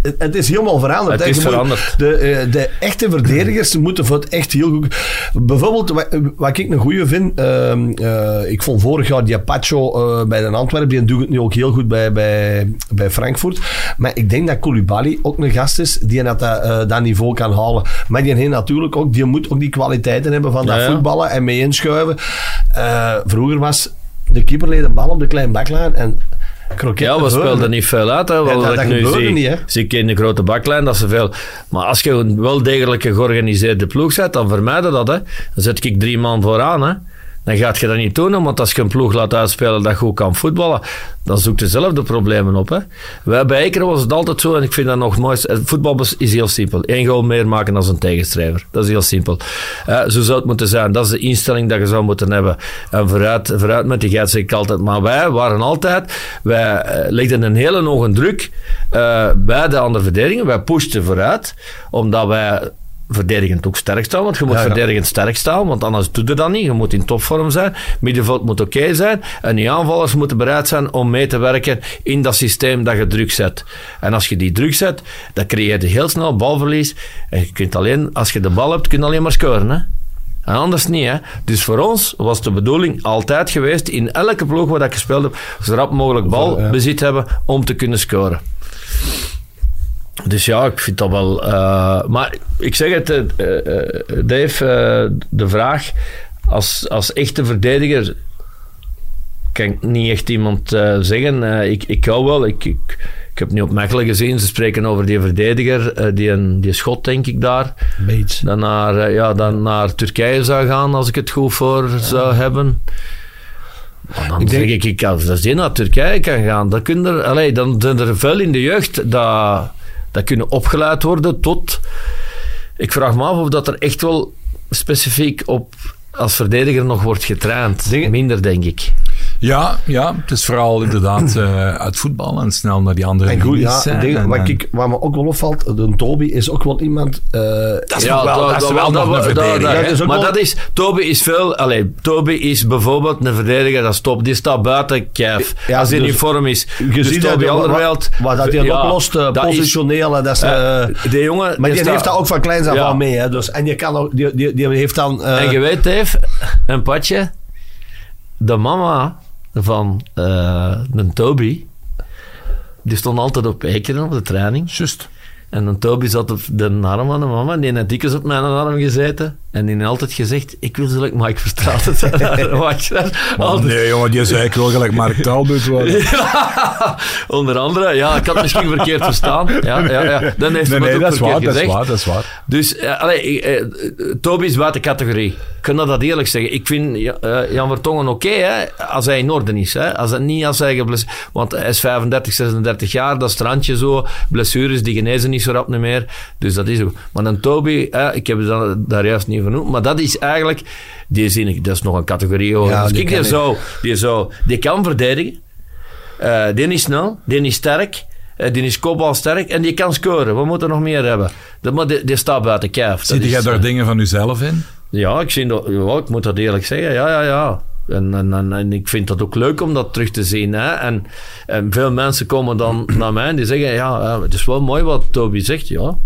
het, het is helemaal veranderd. Het is veranderd. De, eh, de echte verdedigers moeten voor het echt heel goed. Bijvoorbeeld, wat, wat ik een goeie vind. ehm, eh, ik vond vorig jaar Diapacho eh bij de Antwerpen. Die doet het nu ook heel goed bij, bij, bij Frankfurt. Maar ik denk dat Koulibaly ook een gast is die dat, dat niveau kan halen. Maar die heeft natuurlijk ook, die moet ook die kwaliteiten hebben van dat Ja, ja. voetballen en mee inschuiven. Vroeger was de keeper leed een bal op de kleine baklijn en kroket Ja, we speelden niet veel uit. Hè, wat dat- ik dat nu gebeurde zie, niet, hè. zie ik in de grote baklijn dat ze veel. Maar als je een wel degelijke georganiseerde ploeg zet, dan vermijd je dat. Hè. Dan zet ik drie man vooraan. Hè. Dan gaat je dat niet doen, want als je een ploeg laat uitspelen dat goed kan voetballen, dan zoekt je zelf de problemen op. Hè. Wij, bij Ekeren was het altijd zo, en ik vind dat nog mooi. Voetbal is heel simpel. Eén goal meer maken dan een tegenstrijver. Dat is heel simpel. Eh, zo zou het moeten zijn. Dat is de instelling dat je zou moeten hebben. En vooruit, vooruit met die geit zeg ik altijd. Maar wij waren altijd, wij eh, legden een hele hoge druk eh, bij de andere verdedigingen. Wij pushten vooruit, omdat wij verdedigend ook sterk staan. Want je moet Ja, ja. verdedigend sterk staan, want anders doe je dat niet. Je moet in topvorm zijn. Middenveld moet oké zijn. En die aanvallers moeten bereid zijn om mee te werken in dat systeem dat je druk zet. En als je die druk zet, dan creëer je heel snel balverlies. En je kunt alleen, als je de bal hebt, kun je alleen maar scoren. Hè? En anders niet. Hè? Dus voor ons was de bedoeling altijd geweest, in elke ploeg waar ik gespeeld heb, zo rap mogelijk balbezit hebben om te kunnen scoren. Dus ja, ik vind dat wel. eh, maar ik zeg het, eh, eh, Dave, de vraag. Als, als echte verdediger kan ik niet echt iemand zeggen. Ik, ik hou wel. Ik, ik, ik heb nu op Mechelen gezien, ze spreken over die verdediger, die, een, die schot, denk ik daar. Bates. Dan naar, ja, dan naar Turkije zou gaan, als ik het goed voor zou hebben. Maar dan Ik denk- zeg ik, ik, als die naar Turkije kan gaan, dan, kun er, allee, dan zijn er veel in de jeugd dat, dat kunnen opgeleid worden tot... Ik vraag me af of dat er echt wel specifiek op als verdediger nog wordt getraind. Minder, denk ik. Ja, ja, het is vooral inderdaad eh, uit voetbal en snel naar die andere En goed, ja, En- wat, ik, wat me ook wel opvalt, de Toby is ook wel iemand... eh, Dat is nog wel- dat is wel nog een verdediger, maar wel- dat is, Toby is veel, allee, Toby is bijvoorbeeld een verdediger, dat is top, die staat buiten kijf. Ja, als hij dus- in vorm is. je dus ziet Toby Alderweireld. wat, wat dat hij ja, oplost, eh, dat is- positioneel. en dat is, die jongen, maar die heeft dat ook van kleins af Ja. aan mee. Hè, dus, en je kan ook, die, die, die heeft dan... eh, En je weet, Dave, een padje, de mama van eh een Toby, die stond altijd op Ekeren op de training. Juist. En dan Toby zat op de arm van de mama. Die had dikwijls op mijn arm gezeten. En die had altijd gezegd, ik wil like Mike zijn. Oh, altijd- nee, jongen, die zei ik wel gelijk Mark Talbot worden. Ja, onder andere. Ja, ik had het misschien verkeerd verstaan. Ja, ja, ja. Dan heeft Nee, hij nee, dat is waar, dat is gezegd. waar, dat is waar. Dus, allee, eh, Toby is buiten categorie. Ik kan dat eerlijk zeggen. Ik vind eh, Jan Vertongen oké, hè, als hij in orde is. Hè. Als niet als hij geblesseerd... Want hij is 35, 36 jaar, dat strandje zo. Blessures, die genezen niet zo rap niet meer. Dus dat is ook... Maar een Toby, ik heb dan, daar juist niet maar dat is eigenlijk... Die zin dat is nog een categorie. hoor. Ja, dus die ik, kan die, zou, die, zou, die kan verdedigen. Eh, die is snel, die is sterk. eh, die is kopbalsterk en die kan scoren. We moeten nog meer hebben. Dat, maar die, die staat buiten kijf. Is, jij daar eh, dingen van jezelf in? ja, ik, zie dat, ja, ik moet dat eerlijk zeggen. Ja, ja, ja. En, en, en, en ik vind dat ook leuk om dat terug te zien. Hè? En, veel mensen komen dan naar mij en die zeggen: Ja, ja, het is wel mooi wat Toby zegt. Ja.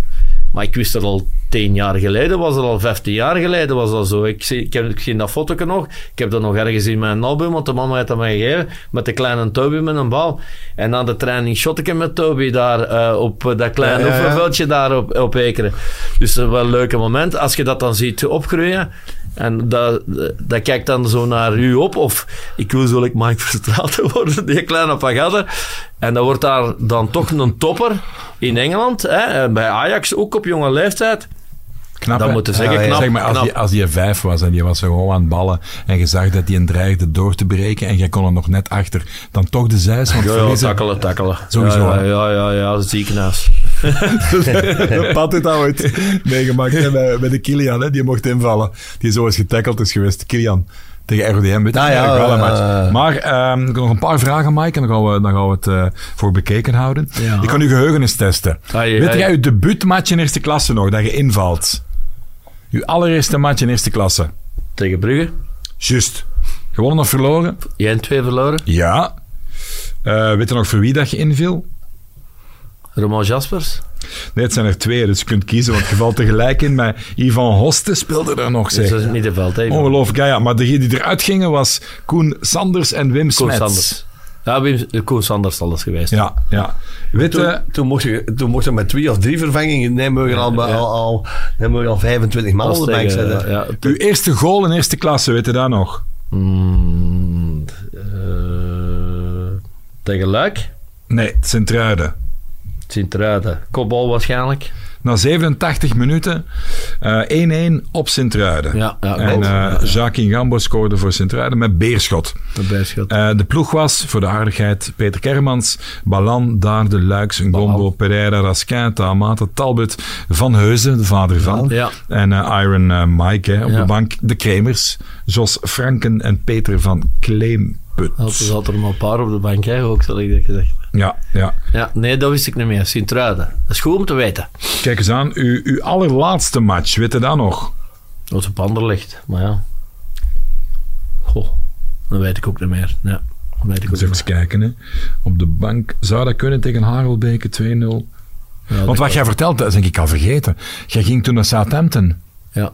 Maar ik wist dat al tien jaar geleden, was het al vijftien jaar geleden, was dat zo. Ik zie, ik, heb, ik zie dat foto nog. Ik heb dat nog ergens in mijn album, want de mama heeft dat mij gegeven. Met de kleine Toby met een bal. En na de training shot ik hem met Toby daar eh, op eh, dat kleine Ja, ja, daar op, op Ekeren. Dus dat is wel een leuke moment. Als je dat dan ziet opgroeien. En dat, dat kijkt dan zo naar u op. Of ik wil zo like Mike Verstraeten worden, die kleine pagader. En dan wordt daar dan toch een topper in Engeland. Hè, en bij Ajax ook op jonge leeftijd. Knap, Dat moeten zeggen, knap. zeg maar, als knap. je, als je vijf was en je was gewoon aan het ballen en je zag dat hij een dreigde door te breken en jij kon er nog net achter, dan toch de zijs, want Ja, ja, takkelen, takkelen. Sowieso, Ja, ja, ja, ja, ja, ziekenhuis. De Pat heeft dat ooit meegemaakt bij, de Kilian, hè, die mocht invallen. Die zo eens getackled is geweest, Kilian. Tegen RODM, weet je Ah, ja, wel een eh, match. Maar ehm, ik heb nog een paar vragen, Mike, en dan gaan we, dan gaan we het eh, voor bekeken houden. Ja. Ik kan uw geheugen eens testen. Ai, weet jij uw debuutmatch in eerste klasse nog, dat je invalt? Uw allereerste match in eerste klasse? Tegen Brugge. Juist. Gewonnen of verloren? 1-2 verloren. Ja. Eh, weet je nog voor wie dat je inviel? Roman Jaspers. Nee, het zijn er twee, dus je kunt kiezen, want je valt tegelijk in. Maar Ivan Hoste speelde er nog, Dus zeg. dat is het middenveld. hè. Ongelooflijk, ja, ja. Maar degene die eruit gingen was Koen Sanders en Wim Koen Smets. Sanders. Ja, Wim, Koen Sanders zal dat geweest. Ja, ja. Weet Toen, toen, mocht je, toen mocht je met twee of drie vervangingen, dan mogen al, Ja. al, al, mogen al 25 man op de bank zetten. ja, uw eerste goal in eerste klasse, weet je dat nog? Mm, eh, tegen Luik. Nee, Sint-Truiden. Sint-Truiden. Kopbal waarschijnlijk. Na 87 minuten eh, 1-1 op Sint-Truiden. Ja, ja, en klopt. eh Ja, ja. Jacques Gambo scoorde voor Sint-Truiden met Beerschot. De bijschot. Eh, de ploeg was, voor de aardigheid, Peter Kermans, Balan, Daarde, Luiks, Ngombo, Pereira, Raskin, Tamata, Talbot, Van Heuzen, de vader van. Ja. En eh, Iron eh, Mike hè, op de bank. De Kremers, Jos Franken en Peter van Kleemput. Er zat er maar een paar op de bank, hè, ook, zal ik dat gezegd. Ja, ja. Ja, nee, dat wist ik niet meer. Sint-Truiden. Dat is goed om te weten. Kijk eens aan, uw, uw allerlaatste match, weet je dat nog? Dat is op Anderlecht, maar ja. Goh, dat weet ik ook niet meer. Ja, dat weet ik ook even kijken. Hè. Op de bank, zou dat kunnen tegen Harelbeke 2-0? meer. Ja, Want wat jij vertelt, dat is denk ik al vergeten. Jij ging toen naar Southampton. Ja.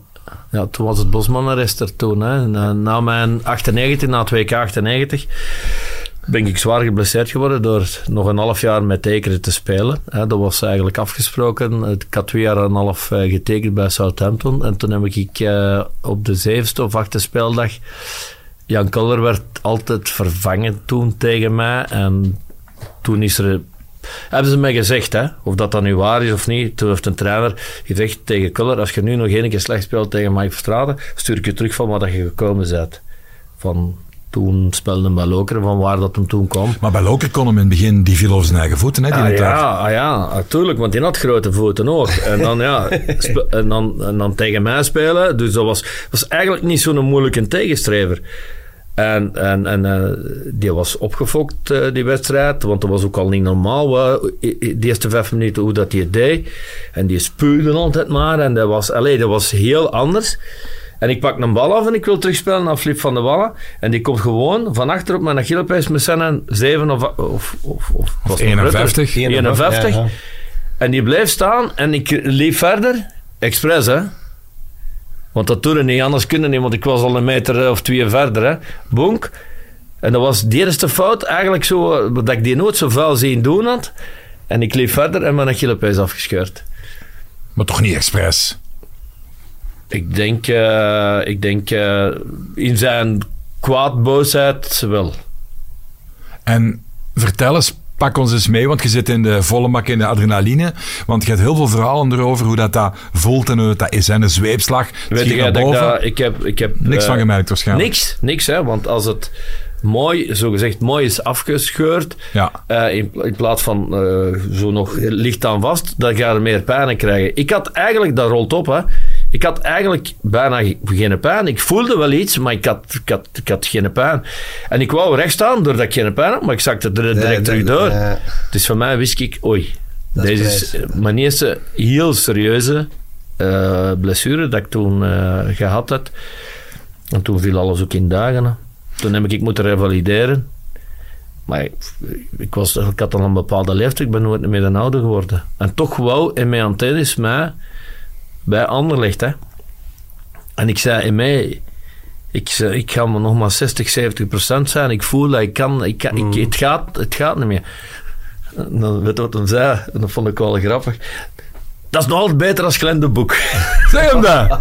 ja, toen was het Bosman-arrest er toen. Hè. Na, na mijn 98, na het WK 98, ben ik zwaar geblesseerd geworden door nog een half jaar met tekenen te spelen. Dat was eigenlijk afgesproken. Ik had twee jaar en een half eh, getekend bij Southampton. En toen heb ik eh, op de zevende of achtste speeldag... Jan Koller werd altijd vervangen toen tegen mij. En toen is er hebben ze mij gezegd, hè, of dat dan nu waar is of niet. Toen heeft een trainer gezegd tegen Kuller, als je nu nog één keer slecht speelt tegen Mike Verstraeten, stuur ik je terug van waar je gekomen bent. Van toen speelde bij Lokeren, van waar dat hem toen kwam. Maar bij Loker kon hem in het begin, die viel over zijn eigen voeten. Hè, die Ah ja, ah ja, natuurlijk, want die had grote voeten ook. En dan, ja, en dan, en dan tegen mij spelen. Dus dat was, was eigenlijk niet zo'n moeilijke tegenstrever. En, en, en eh, die was opgefokt, eh, die wedstrijd. Want dat was ook al niet normaal. De eerste vijf minuten hoe dat hij deed. En die spuwde altijd maar. En dat was, allee, dat was heel anders. En ik pak een bal af en ik wil terugspelen naar Flip van de Wallen. En die komt gewoon van achter op mijn Achillepees met zijn 7 of, of, of, of, nog 51. beter? 51. Ja, ja. En die bleef staan en ik liep verder. Expres, hè. Want dat toen niet, anders kunnen niet, want ik was al een meter eh, of twee verder, hè. Bonk. En dat was de eerste fout, eigenlijk zo, eh, dat ik die nooit zo vuil zien doen had. En ik liep verder en mijn Achillepees afgescheurd. Maar toch niet expres. Ik denk, eh, ik denk eh, in zijn kwaadboosheid wel. En vertel eens, pak ons eens mee, want je zit in de volle mak in de adrenaline. Want je hebt heel veel verhalen erover hoe dat, dat voelt en hoe dat is. En een zweepslag, Weet je, naar boven. dat, ik heb... Ik heb Niks eh, van gemerkt waarschijnlijk. Niks, niks hè, want als het mooi, zogezegd mooi is afgescheurd, Ja. eh, in, in plaats van eh, zo nog licht aan vast, dan ga je meer pijn krijgen. Ik had eigenlijk, dat rolt op hè, ik had eigenlijk bijna ge- geen pijn. Ik voelde wel iets, maar ik had, ik had, ik had geen pijn. En ik wou recht staan doordat ik geen pijn had, maar ik zakte er direct Nee, terug door. Dus voor mij wist ik, oei, Dat is deze is prijs. mijn eerste heel serieuze eh, blessure dat ik toen eh, gehad had. En toen viel alles ook in dagen. Toen heb ik moeten revalideren. Maar ik, ik, was, ik had al een bepaalde leeftijd, ik ben nooit meer een ouder geworden. En toch wou in mijn antennes mij bij Anderlecht. Hè. En ik zei in mij, ik, zei, ik ga maar nog maar 60, 70 procent zijn. Ik voel dat ik kan, ik kan ik, het, gaat, het gaat niet meer. En dan weet wat hij zei, en dat vond ik wel grappig. Dat is nog altijd beter als Glenn de Boek. Zeg hem dat!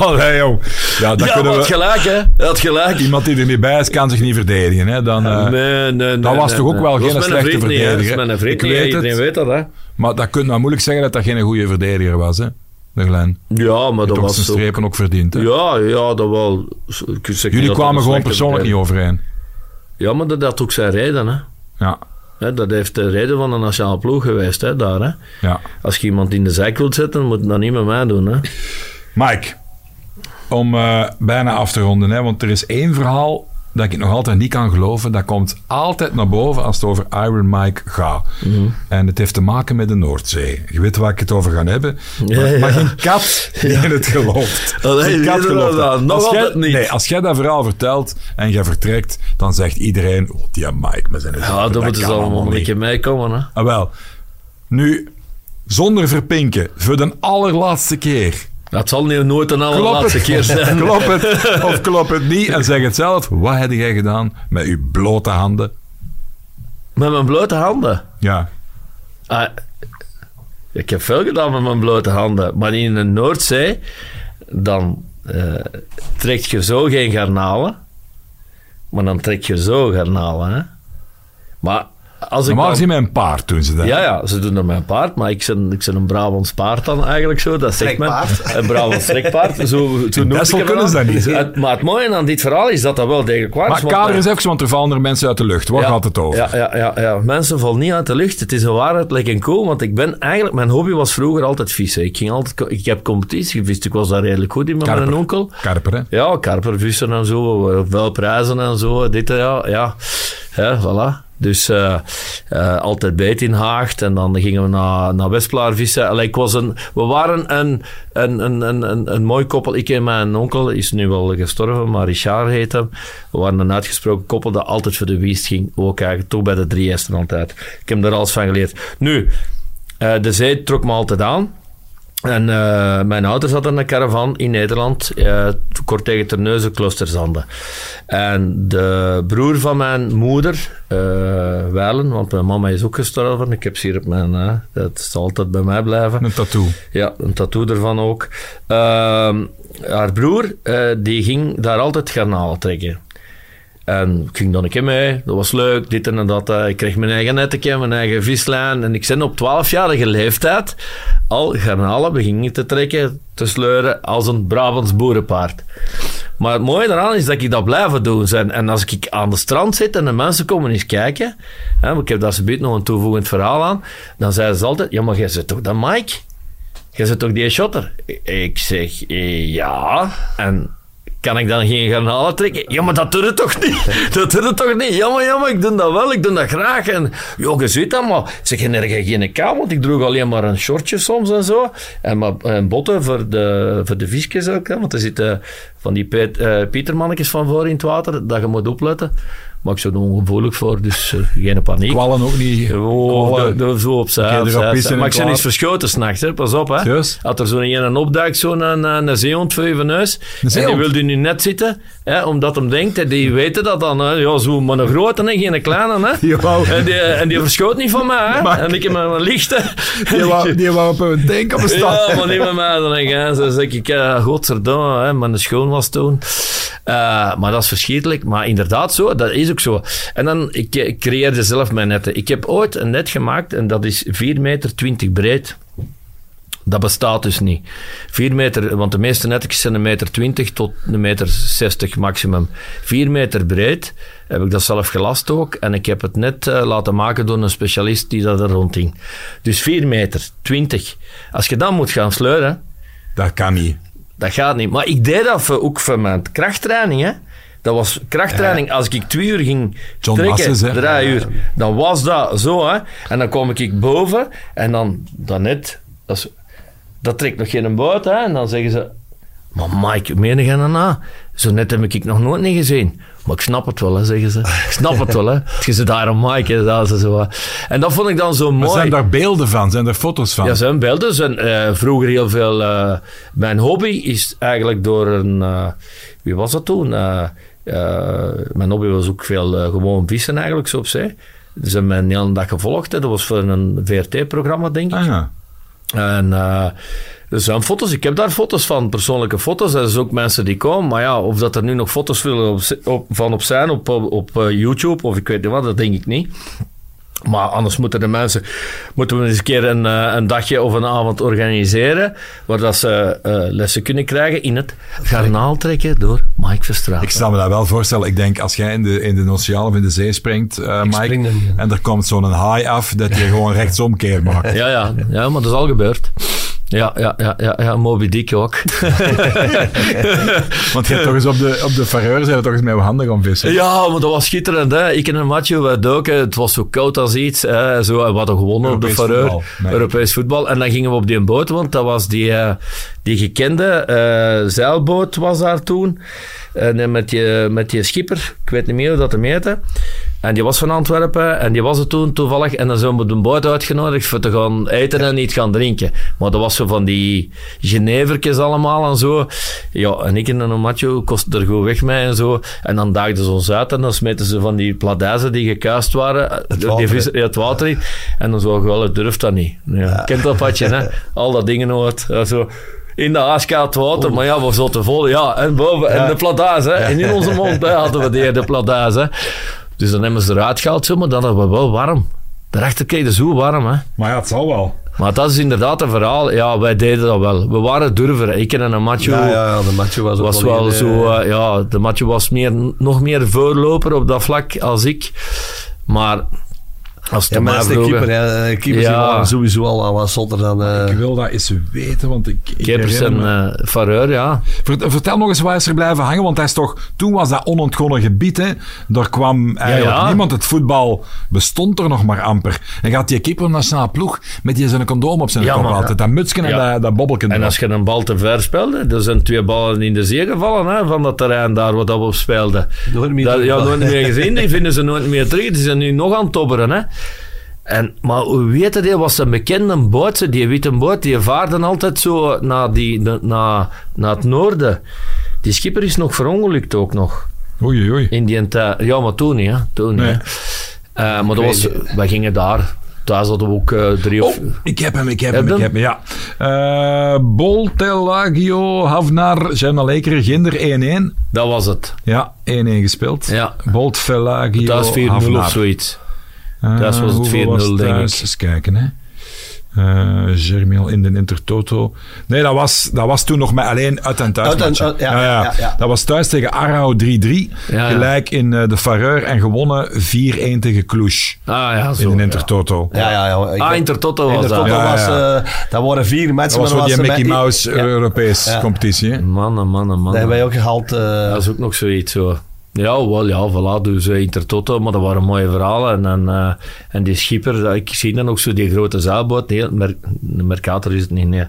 Oh, nee, joh. Ja, dat ja, kunnen we... gelijk, hè? Had gelijk. Iemand die er niet bij is, kan zich niet verdedigen. Hè? Dan, eh, nee, nee, nee. dat was toch ook wel geen slechte niet, hè. Dat is verdediger? mijn vriend Iedereen het. weet dat, hè? Maar dat kun je nou moeilijk zeggen dat dat geen goede verdediger was. Hè? De Glen. Ja, maar dat was zijn strepen ook verdiend. hè? Ja, ja, dat wel. Jullie dat kwamen gewoon persoonlijk niet overeen. Ja, maar dat had ook zijn reden, hè. Ja, Hè, Dat heeft de reden van de nationale ploeg geweest, hè, daar. Hè. ja. Als je iemand in de zijk wilt zetten, moet dat niet met mij doen. Hè. Mike, om eh, bijna af te ronden, hè, want er is één verhaal dat ik nog altijd niet kan geloven. Dat komt altijd naar boven als het over Iron Mike gaat. Mhm. En het heeft te maken met de Noordzee. Je weet waar ik het over ga hebben. Maar, ja. maar geen kat die in het gelooft. Allee, Geen kat iedereen gelooft dat. dat. Nog Als jij- niet. Nee, als jij dat verhaal vertelt en jij vertrekt, dan zegt iedereen, oh, die Mike met zijn Ja, dan moeten ze allemaal een beetje meekomen. Hè. Ah, wel. Nu, zonder verpinken, voor de allerlaatste keer. Dat zal nu nooit een allerlaatste het, keer zijn. klop het of klop het niet en zeg het zelf. Wat heb jij gedaan met uw blote handen? Met mijn blote handen. Ja, Ah, ik heb veel gedaan met mijn blote handen. Maar in de Noordzee, dan eh, trek je zo geen garnalen. Maar dan trek je zo garnalen. Hè. Maar als ik normaal dan- gezien met een paard doen ze dat. Ja, ja, ze doen er met een paard, maar ik ben, ik ben een Brabants paard dan eigenlijk zo. Dat zegt men. Een Brabants trekpaard. Zo, zo noem ik kunnen ze dan. dat niet, hè? Het- maar het mooie aan dit verhaal is dat dat wel degelijk waar is. Maar kader eens even, want er vallen er mensen uit de lucht. Waar ja, gaat het over? Ja, ja, ja, ja. Mensen vallen niet uit de lucht. Het is een waarheid, lekker cool. Want ik ben eigenlijk... Mijn hobby was vroeger altijd vissen. Ik, ging altijd, ik heb competitie gevist. Ik was daar redelijk goed in met Karper. mijn onkel. Karper, hè? Ja, karpervissen en zo, wel prijzen en zo, dit ja, ja, ja voilà. Dus eh, eh, altijd beet in Haagt en dan gingen we naar, naar Westplaar vissen. Allee, ik was een, we waren een, een, een, een, een, mooi koppel. Ik en mijn onkel is nu wel gestorven, maar Richard heet hem. We waren een uitgesproken koppel dat altijd voor de wiest ging. Ook eigenlijk, toch bij de drie altijd. Ik heb er alles van geleerd. Nu, eh, de zee trok me altijd aan. En eh, mijn ouders hadden een caravan in Nederland, eh, kort tegen Terneuzen, Kloosterzande. En de broer van mijn moeder, eh Weilen, want mijn mama is ook gestorven. Ik heb ze hier op mijn... dat zal altijd bij mij blijven. Een tattoo. Ja, een tattoo ervan ook. Ehm, haar broer, die ging daar altijd garnalen trekken. En ik ging dan een keer mee, dat was leuk, dit en dat. Ik kreeg mijn eigen netje, mijn eigen vislijn. En ik ben op 12-jarige leeftijd al garnalen beginnen te trekken, te sleuren, als een Brabants boerenpaard. Maar het mooie daaraan is dat ik dat blijven doen zijn. En als ik aan de strand zit en de mensen komen eens kijken, hè, ik heb daar zometeen nog een toevoegend verhaal aan, dan zeiden ze altijd, ja, maar jij zit toch dat Mike? Jij zit toch die shotter? Ik zeg, eh, ja. En kan ik dan geen garnalen trekken? Ja, maar dat doet het toch niet? Dat doet het toch niet? Ja, maar, ja, maar ik doe dat wel, ik doe dat graag. En, joh, je ziet dat, maar zeg, nergens geen kou, want ik droeg alleen maar een shortje soms en zo. En, maar, en botten voor de, voor de visjes ook, hè, want er zitten van die eh, pietermannetjes van voor in het water, dat je moet opletten. Maar ik zou er ongevoelig voor, dus eh, geen paniek. Kwallen ook niet. Oh, Kwallen. doe zo en Maar ik kwaad? eens verschoten s'nachts, pas op. Hè. Serieus? Had er zo'n een opduikt, zo'n een, een, zeehond voor je neus. En die wilde nu net zitten, hè, omdat hem denkt, hè, die weten dat dan. Hè. Ja, zo, maar een grote, hè, geen kleine. Hè. Jawel. En, die, en die verschoot niet van mij. Hè. Maar- En ik heb mijn lichten. Die wou, die wou op een tank op een stad. Ja, maar niet met mij. Dan denk ik, hè. Zo zeg ik, uh, godverdomme, hè, mijn schoon was toen. Eh, maar dat is verschrikkelijk. Maar inderdaad zo, dat is ook zo. En dan, ik, ik creëerde zelf mijn netten. Ik heb ooit een net gemaakt en dat is 4,20 meter breed. Dat bestaat dus niet. 4 meter, want de meeste netjes zijn een meter 20 tot een meter 60 maximum. 4 meter breed heb ik dat zelf gelast ook. En ik heb het net eh, laten maken door een specialist die dat er rond hing. Dus 4 meter 20. Als je dan moet gaan sleuren, Dat kan niet. Dat gaat niet. Maar ik deed dat voor, ook voor mijn krachttraining. Hè. Dat was krachttraining. Als ik twee uur ging John trekken, Masses, drie uur, dan was dat zo. Hè. En dan kom ik boven en dan, dan net... Dat, is- dat trekt nog geen boot. Hè. En dan zeggen ze... Maar Mike, meen je dat nou? Zo net heb ik nog nooit niet gezien. Maar ik snap het wel, hè, zeggen ze. Ik snap het wel, hè. Je zit daar een hè, dat ze zo. En dat vond ik dan zo Maar mooi. zijn daar beelden van? Zijn er foto's van? Ja, zijn beelden. Zijn, eh, vroeger heel veel... eh, mijn hobby is eigenlijk door een... eh, wie was dat toen? Mijn hobby was ook veel gewoon vissen eigenlijk, zo op zee. Ze hebben mij een hele dag gevolgd. Hè. Dat was voor een VRT-programma, denk ik. Ah, ja. En er zijn foto's. Ik heb daar foto's van, persoonlijke foto's. Er zijn ook mensen die komen. Maar ja, of dat er nu nog foto's willen op, op- van op zijn op, op, op, eh, YouTube of ik weet niet wat, dat denk ik niet. Maar anders moeten de mensen moeten we eens een keer een, eh, een dagje of een avond organiseren waar dat ze eh, lessen kunnen krijgen in het garnaal trekken door Mike Verstraeten. Ik sta me dat wel voorstellen. Ik denk als jij in de, in de oceaan of in de zee springt, Mike, spring en er komt zo'n haai af, dat je gewoon rechtsomkeer maakt. Ja, ja, ja, maar dat is al gebeurd. Ja, ja, ja, ja, ja Moby Dick ook. Want je hebt toch eens op de, op de Fareur zijn we toch eens met je handen gaan vissen. Ja, maar dat was schitterend. Hè. Ik en een matje, wij doken. Het was zo koud als iets. Hè. Zo, we hadden gewonnen op de Fareur. voetbal, nee. Europees voetbal. En dan gingen we op die boot, want dat was die, eh, die gekende eh, zeilboot was daar toen. En eh, met, die, met die schipper, ik weet niet meer hoe dat hem heette. En die was van Antwerpen en die was er toen toevallig. En dan zijn we de boot uitgenodigd voor te gaan eten en niet gaan drinken. Maar dat was zo van die Genevertjes allemaal en zo. Ja, en ik en een macho kostte er goed weg mee en zo. En dan daagden ze ons uit en dan smeten ze van die pladijzen die gekuist waren. Het water, die vis, ja, het water in. En dan zo, wel, het durft dat niet. Ja. Kent dat padje, hè? Al dat dingen hoort. Ja, zo. In de aaskoud water, maar ja, we zaten vol. Ja, en boven, en de pladaas, hè. En in onze mond hè, hadden we die, de pladaas, hè. Dus dan hebben ze eruit gehaald, zo, maar dan hadden we wel warm. Daarachter kreeg je zo warm, hè. Maar ja, het zal wel. Maar dat is inderdaad een verhaal. Ja, wij deden dat wel. We waren durver. Ik en een macho Ja, ja, ja, de match was, ook was wel een, zo... eh, eh, ja, de macho was meer, nog meer voorloper op dat vlak als ik. Maar als ja, maar de keeper. Hè. Keepers Ja. die waren sowieso al wat zotter dan... eh, Ik wil dat eens weten, want ik... ik Keepers en me- eh Fareur, ja. Vert- Vertel nog eens waar is er blijven hangen, want hij is toch, toen was dat onontgonnen gebied. Hè? Daar kwam eigenlijk ja. niemand. Het voetbal bestond er nog maar amper. En gaat die keeper nationale ploeg met die zijn condoom op zijn Ja, kop altijd. Dat mutsken en dat, dat bobbelken. En als je een bal te ver speelde, er zijn twee ballen in de zee gevallen hè, van dat terrein daar wat dat we op speelden. Nooit meer Dat, ja, nooit meer gezien. Die vinden ze nooit meer terug. Die zijn nu nog aan het tobberen. Hè. En, maar hoe weet je, was een bekende boot, die witte boot, die vaarden altijd zo naar, die, na- naar, naar het noorden. Die schipper is nog verongelukt ook nog. Oei, oei. In die tijd. Ja, maar toen niet. Hè. Toen niet, Nee. hè. Eh, maar dat was, wij gingen daar. Thuis hadden we ook eh, drie of... Oh, ik heb hem, ik heb Heb hem, ik heb hem, ja. Eh Boltelagio, Havnar, Gemma Lekeren, Ginder 1-1. Dat was het. Ja, 1-1 gespeeld. Ja. Bolt Velagio, Thuis 4-0 Havnar. of zoiets. Eh, Thuis was het hoeveel 4-0 was het denk thuis? ik. Eens kijken, hè. Eh Germiel in de Intertoto. Nee, dat was, dat was toen nog met alleen uit- en thuis. Uit en- matchen. uit- ja, ja, ja. Dat was thuis tegen Arau 3-3. Ja, ja. Gelijk in eh, de Fareur en gewonnen 4-1 tegen Cluj. Ah ja, zo. In de. Intertoto. Ja, ja, ja. Ik Ah, Intertoto was Intertoto dat. Ja, was... eh, dat waren vier matchen. Dat was die was er Mickey Mouse Ja. Europees Ja. competitie. Hè? Mannen, mannen, Dat mannen. hebben wij ook gehaald. eh, Dat is ook nog zoiets zo. Ja, wel, ja, voilà. Dus uh, Intertoto, maar dat waren mooie verhalen. En, en, eh, en die schipper, dat- ik zie dan ook zo die grote zeilboot. Nee, Mer de Mercator is het niet, nee.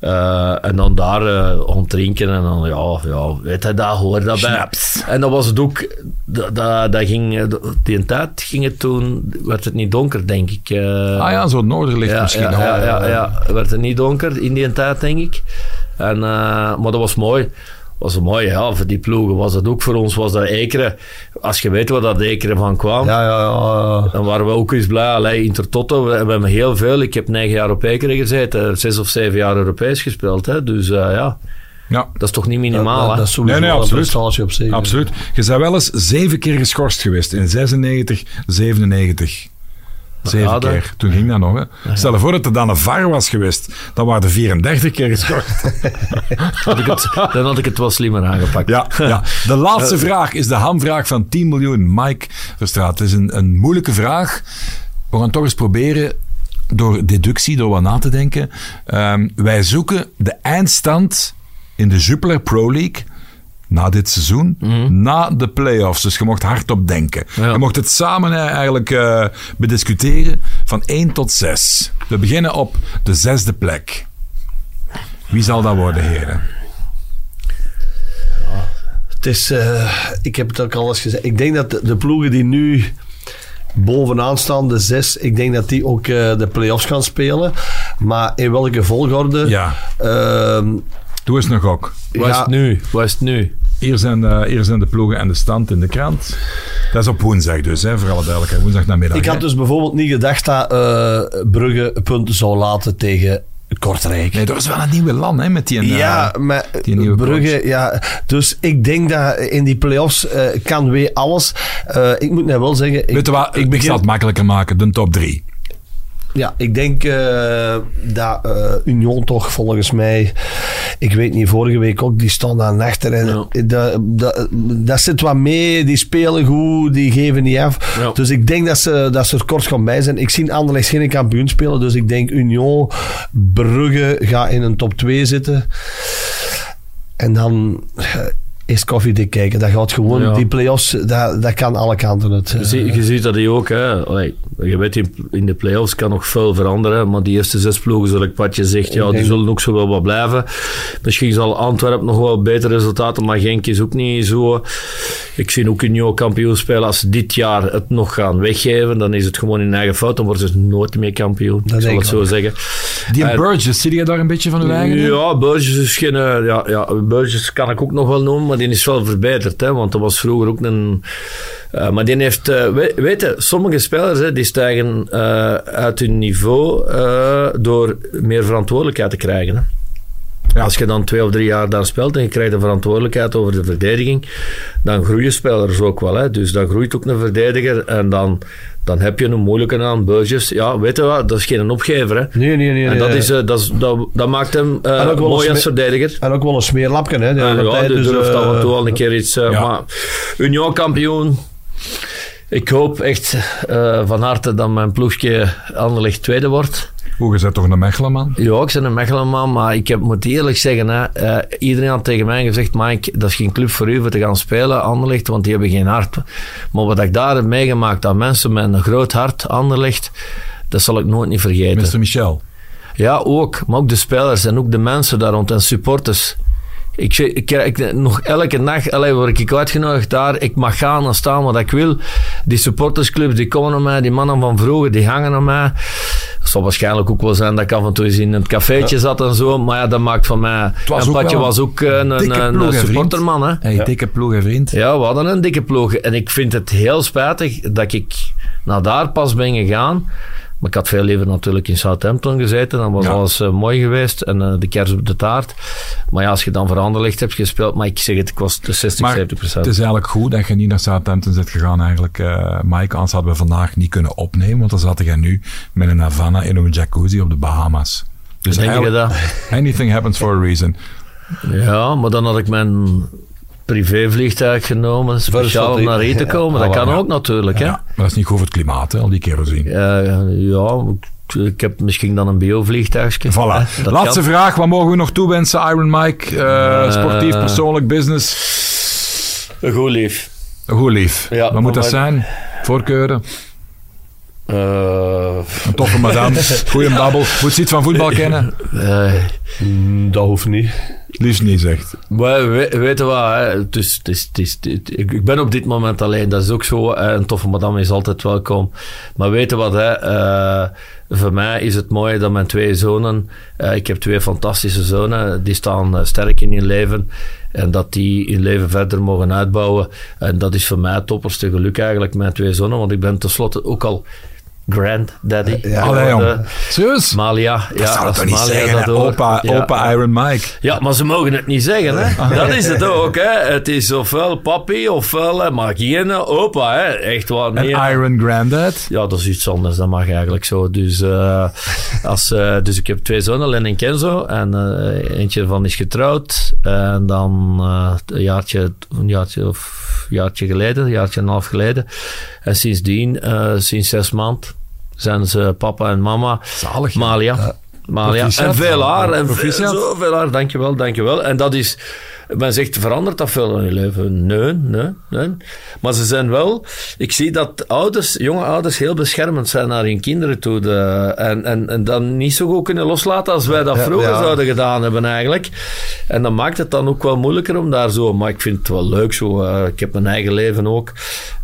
Eh, en dan daar eh ontdrinken en dan, ja, ja, weet je, dat hoort daarbij. Schnaps. En dat was het ook, dat, dat, dat ging, eh, die tijd ging het toen, werd het niet donker, denk ik. Eh, Ah ja, zo noorderlicht ja, misschien. ja, ja, ja, ja. werd het niet donker in die tijd, denk ik. En, eh, maar dat was mooi. Was mooi, ja. Voor die ploegen was dat ook voor ons, was dat Ekeren. Als je weet waar dat Ekeren van kwam, ja, ja, ja. dan waren we ook eens blij. Allee, Intertoto, we, we hebben heel veel. Ik heb negen jaar op Ekeren gezeten, zes of zeven jaar Europees gespeeld. Hè. Dus eh, ja, Ja, dat is toch niet minimaal, dat, hè? dat is sowieso Nee, nee, absoluut. een prestatie op zich. absoluut. Je bent wel eens zeven keer geschorst geweest. In 96, 97. Zeven Ja, keer. Toen ging dat nog. Hè. Stel je voor dat er dan een VAR was geweest. Dan waren er 34 keer geschorst. Dan had ik het wel slimmer aangepakt. Ja, ja. De laatste vraag is de hamvraag van 10 miljoen. Mike Verstraat. Het is een, een moeilijke vraag. We gaan toch eens proberen door deductie, door wat na te denken. Ehm, wij zoeken de eindstand in de Jupiler Pro League na dit seizoen, na de play-offs. Dus je mocht hardop denken. Ja. Je mocht het samen eh, eigenlijk eh, bediscuteren van 1 tot 6. We beginnen op de zesde plek. Wie zal dat worden, heren? Het is, eh, ik heb het ook al eens gezegd. Ik denk dat de, de ploegen die nu bovenaan staan, de zes, ik denk dat die ook eh, de play-offs gaan spelen. Maar in welke volgorde? Ja. Ehm, Doe eens nog ook. Waar is het nu? Is het nu? Hier zijn, de, hier zijn de ploegen en de stand in de krant. Dat is op woensdag dus, hè, voor alle duidelijkheid. Woensdag namiddag. ik had hè. dus bijvoorbeeld niet gedacht dat eh, Brugge een punt zou laten tegen Kortrijk. Nee, dat is wel een nieuwe land hè, met die... eh, Ja, maar die nieuwe Brugge, ja. Dus ik denk dat in die play-offs eh, kan weer alles. Eh, ik moet nou wel zeggen... Ik, Weet je wat, ik, begin- zal het makkelijker maken, de top drie. Ja, ik denk eh, dat eh, Union toch volgens mij, ik weet niet, vorige week ook, die staan aan achter. En Ja. dat, dat, dat zit wat mee, die spelen goed, die geven niet af. Ja. Dus ik denk dat ze, dat ze er kort gaan bij zijn. Ik zie Anderlecht geen kampioen spelen, dus ik denk Union, Brugge gaat in een top 2 zitten. En dan eh, is koffiedik kijken. Dat gaat gewoon, Ja. die play-offs, dat, dat kan alle kanten. Het, Je, eh, zie- je ziet dat hij ook. Hè. Allee, je weet, in, in de play-offs kan nog veel veranderen. Maar die eerste zes ploegen, zoals ik wat je zegt, ja, die zullen ook zo wel wat blijven. Misschien zal Antwerpen nog wel betere resultaten, maar Genk is ook niet zo. Ik zie ook Union kampioen spelen. Als ze dit jaar het nog gaan weggeven, dan is het gewoon in eigen fout. Dan worden ze nooit meer kampioen. Dat ik zal denk het ik zo zeggen. Die Eh, Burgess, zie je daar een beetje van uw eigen? Ja, Burgess is geen... eh, Ja, ja, Burgess kan ik ook nog wel noemen, maar die is wel verbeterd. Hè, want dat was vroeger ook een... eh, maar die heeft... eh, we- weet je, sommige spelers hè, die stijgen eh, uit hun niveau door meer verantwoordelijkheid te krijgen. Als je dan twee of drie jaar daar speelt en je krijgt de verantwoordelijkheid over de verdediging, dan groeien spelers ook wel. Hè. Dus dan groeit ook een verdediger en dan, dan heb je een moeilijke aan Burgess. Ja, weet je wat, dat is geen opgever. Hè. Nee, nee, nee. En dat, nee. is, eh, dat, is, dat, dat maakt hem eh, En ook wel mooi een als verdediger. En ook wel een smeerlapje, hè. de Ja, hele ja, tijd, dus, durft af en eh, toe al een keer iets. eh, ja. Maar Union kampioen. Ik hoop echt eh, van harte dat mijn ploegje Anderlecht tweede wordt. Hoe, je bent toch een Mechelen, man? Ja, ik ben een Mechelen-man, maar ik heb, moet eerlijk zeggen, hè, eh, iedereen had tegen mij gezegd, Mike, dat is geen club voor u voor te gaan spelen, Anderlecht, want die hebben geen hart. Maar wat ik daar heb meegemaakt aan mensen met een groot hart, Anderlecht, dat zal ik nooit niet vergeten. Mr. Michel. Ja, ook. Maar ook de spelers en ook de mensen daar rond en supporters. Ik, ik, ik, nog elke nacht allee, word ik uitgenodigd daar. Ik mag gaan en staan wat ik wil. Die supportersclubs die komen naar mij. Die mannen van vroeger die hangen aan mij. Het zal waarschijnlijk ook wel zijn dat ik af en toe eens in een cafeetje zat en zo. Maar ja, dat maakt van mij... en Patje was ook een, een, een supporterman. Hè? Hey, dikke ploeg en vriend. Ja, we hadden een dikke ploeg. En ik vind het heel spijtig dat ik naar daar pas ben gegaan. Maar ik had veel liever natuurlijk in Southampton gezeten. Dan was Ja. alles eh, mooi geweest. En eh, de kers op de taart. Maar ja, als je dan voor Anderlecht hebt gespeeld. Maar ik zeg het, de 60, Maar 70 procent. het is eigenlijk goed dat je niet naar Southampton bent gegaan eigenlijk, eh Mike. Anders hadden we vandaag niet kunnen opnemen, want dan zat jij nu met een Havana in een jacuzzi op de Bahamas. Dus Denk je eigenlijk- dat? anything happens for a reason. Ja, maar dan had ik mijn privévliegtuig genomen. Speciaal om naar hier te komen. Dat Ja, kan ja. ook natuurlijk. Ja, Hè? maar dat is niet goed voor het klimaat, hè, al die kerosine. Eh, ja, ik- ik heb misschien dan een biovliegtuigje. Voilà. Hè, Laatste kan. vraag, wat mogen we nog toewensen, Iron Mike? Eh, Eh, sportief, persoonlijk, business? Goed lief. Goed lief. Ja, wat moet dat maar- zijn? Voorkeuren? Eh, Een toffe madame? Goeie babbel? Moet ze iets van voetbal kennen? dat hoeft niet. Liefst niet, zegt. We, weet je wat, hè? Het is, het is, het ik, ben op dit moment alleen, dat is ook zo. Een toffe madame is altijd welkom. Maar weet je wat, hè? eh, voor mij is het mooi dat mijn twee zonen, eh, ik heb twee fantastische zonen, die staan eh, sterk in hun leven. En dat die hun leven verder mogen uitbouwen. En dat is voor mij het topperste geluk eigenlijk, mijn twee zonen. Want ik ben tenslotte ook al granddaddy. Ja. Allee, jong. geworden. Serieus? Malia, dat ja, zou als toch niet Malia zeggen, dat hè? hoort. Opa, Ja. opa Iron Mike. Ja, maar ze mogen het niet zeggen, hè. Dat is het ook, hè. Het is ofwel papi, ofwel, hè, maar geen opa, hè. Echt waar, En nee. hè. Iron Granddad? Ja, dat is iets anders, dat mag eigenlijk zo. Dus, eh, als, eh, dus ik heb twee zonen, Len en Kenzo. En eh, eentje van is getrouwd. En dan eh, een, jaartje, een jaartje of een jaartje geleden, een jaartje en een half geleden. En sindsdien, eh, sinds zes maanden, zijn ze papa en mama. Zalig. ja. Malia. Malia. Proficiat. En veel haar. En veel, zoveel haar. Dankjewel, dankjewel. En dat is... Men zegt, verandert dat veel in je leven? Nee, nee, nee. Maar ze zijn wel... Ik zie dat ouders, jonge ouders heel beschermend zijn naar hun kinderen toe. De, en, en, en dan niet zo goed kunnen loslaten als wij dat Ja, vroeger ja. zouden gedaan hebben eigenlijk. En dan maakt het dan ook wel moeilijker om daar zo... Maar ik vind het wel leuk zo. eh, ik heb mijn eigen leven ook.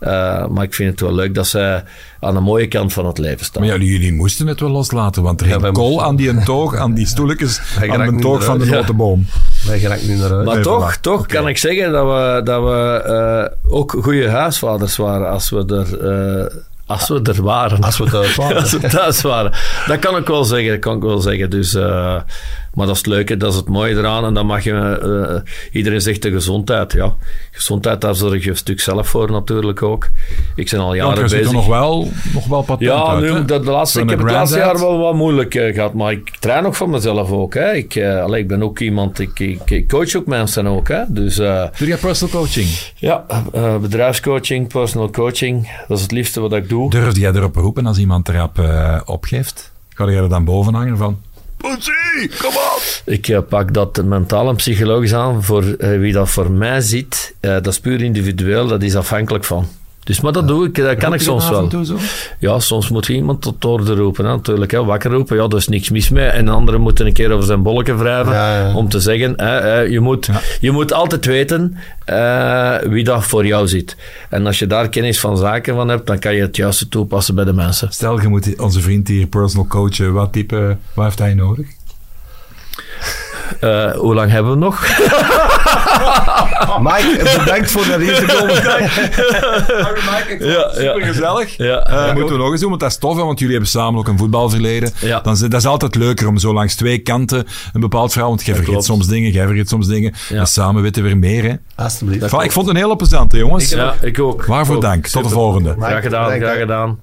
Eh, maar ik vind het wel leuk dat zij aan de mooie kant van het leven staan. Maar ja, jullie moesten het wel loslaten, want er wij kool moesten. aan die een toog, aan die stoeltjes, aan de toog van de notenboom. Wij geraken nu naar. Maar toch, toch kan ik zeggen dat we, dat we eh, ook goede huisvaders waren als we er eh, Als we er waren. Als we thuis waren. Als we thuis waren. Dat kan ik wel zeggen, dat kan ik wel zeggen. Dus, eh, maar dat is het leuke, dat is het mooie eraan. En dan mag je... eh, iedereen zegt de gezondheid. Ja, gezondheid, daar zorg je een stuk zelf voor natuurlijk ook. Ik ben al jaren je bezig. er nog wel, nog wel patent Ja, uit, nu, hè? dat de laatste, ik heb het laatste jaar wel wat moeilijk eh, gehad, maar ik train ook voor mezelf ook. Hè. Ik, eh, allee, ik ben ook iemand, ik, ik, ik coach ook mensen ook. Hè. Dus Doe je personal coaching? ja, bedrijfscoaching, personal coaching, dat is het liefste wat ik doe. Durfde jij erop roepen als iemand erop opgeeft? Ga jij er dan boven hangen van... Kom op! Ik eh, pak dat mentaal en psychologisch aan. Voor eh, wie dat voor mij ziet, eh, dat is puur individueel, dat is afhankelijk van. Dus, maar dat doe ik, dat kan ik soms wel. Ja, soms moet je iemand tot orde roepen, hè, natuurlijk. Hè, wakker roepen, ja, daar is niks mis mee. En anderen moeten een keer over zijn bolletje wrijven Ja, ja. om te zeggen, hè, hè, je, moet, Ja. je moet altijd weten eh, wie dat voor jou zit. En als je daar kennis van zaken van hebt, dan kan je het juiste toepassen bij de mensen. Stel, je moet onze vriend hier personal coachen. Wat type, wat heeft hij nodig? Eh, hoe lang hebben we nog? Mike, bedankt voor naar hier te komen. Ja, ja. Super gezellig. Ja, Eh, ja. moeten we nog eens doen, want dat is tof, hè, want jullie hebben samen ook een voetbalverleden. Ja. Dan is, dat is altijd leuker om zo langs twee kanten een bepaald verhaal, want jij vergeet klopt. soms dingen, jij vergeet soms dingen. Ja. En samen weten we weer meer. Hè. Alsjeblieft. Ik vond het een hele plezante, jongens. Ja, ik ook. Waarvoor Ook. dank. Tot de volgende. Graag gedaan, graag gedaan.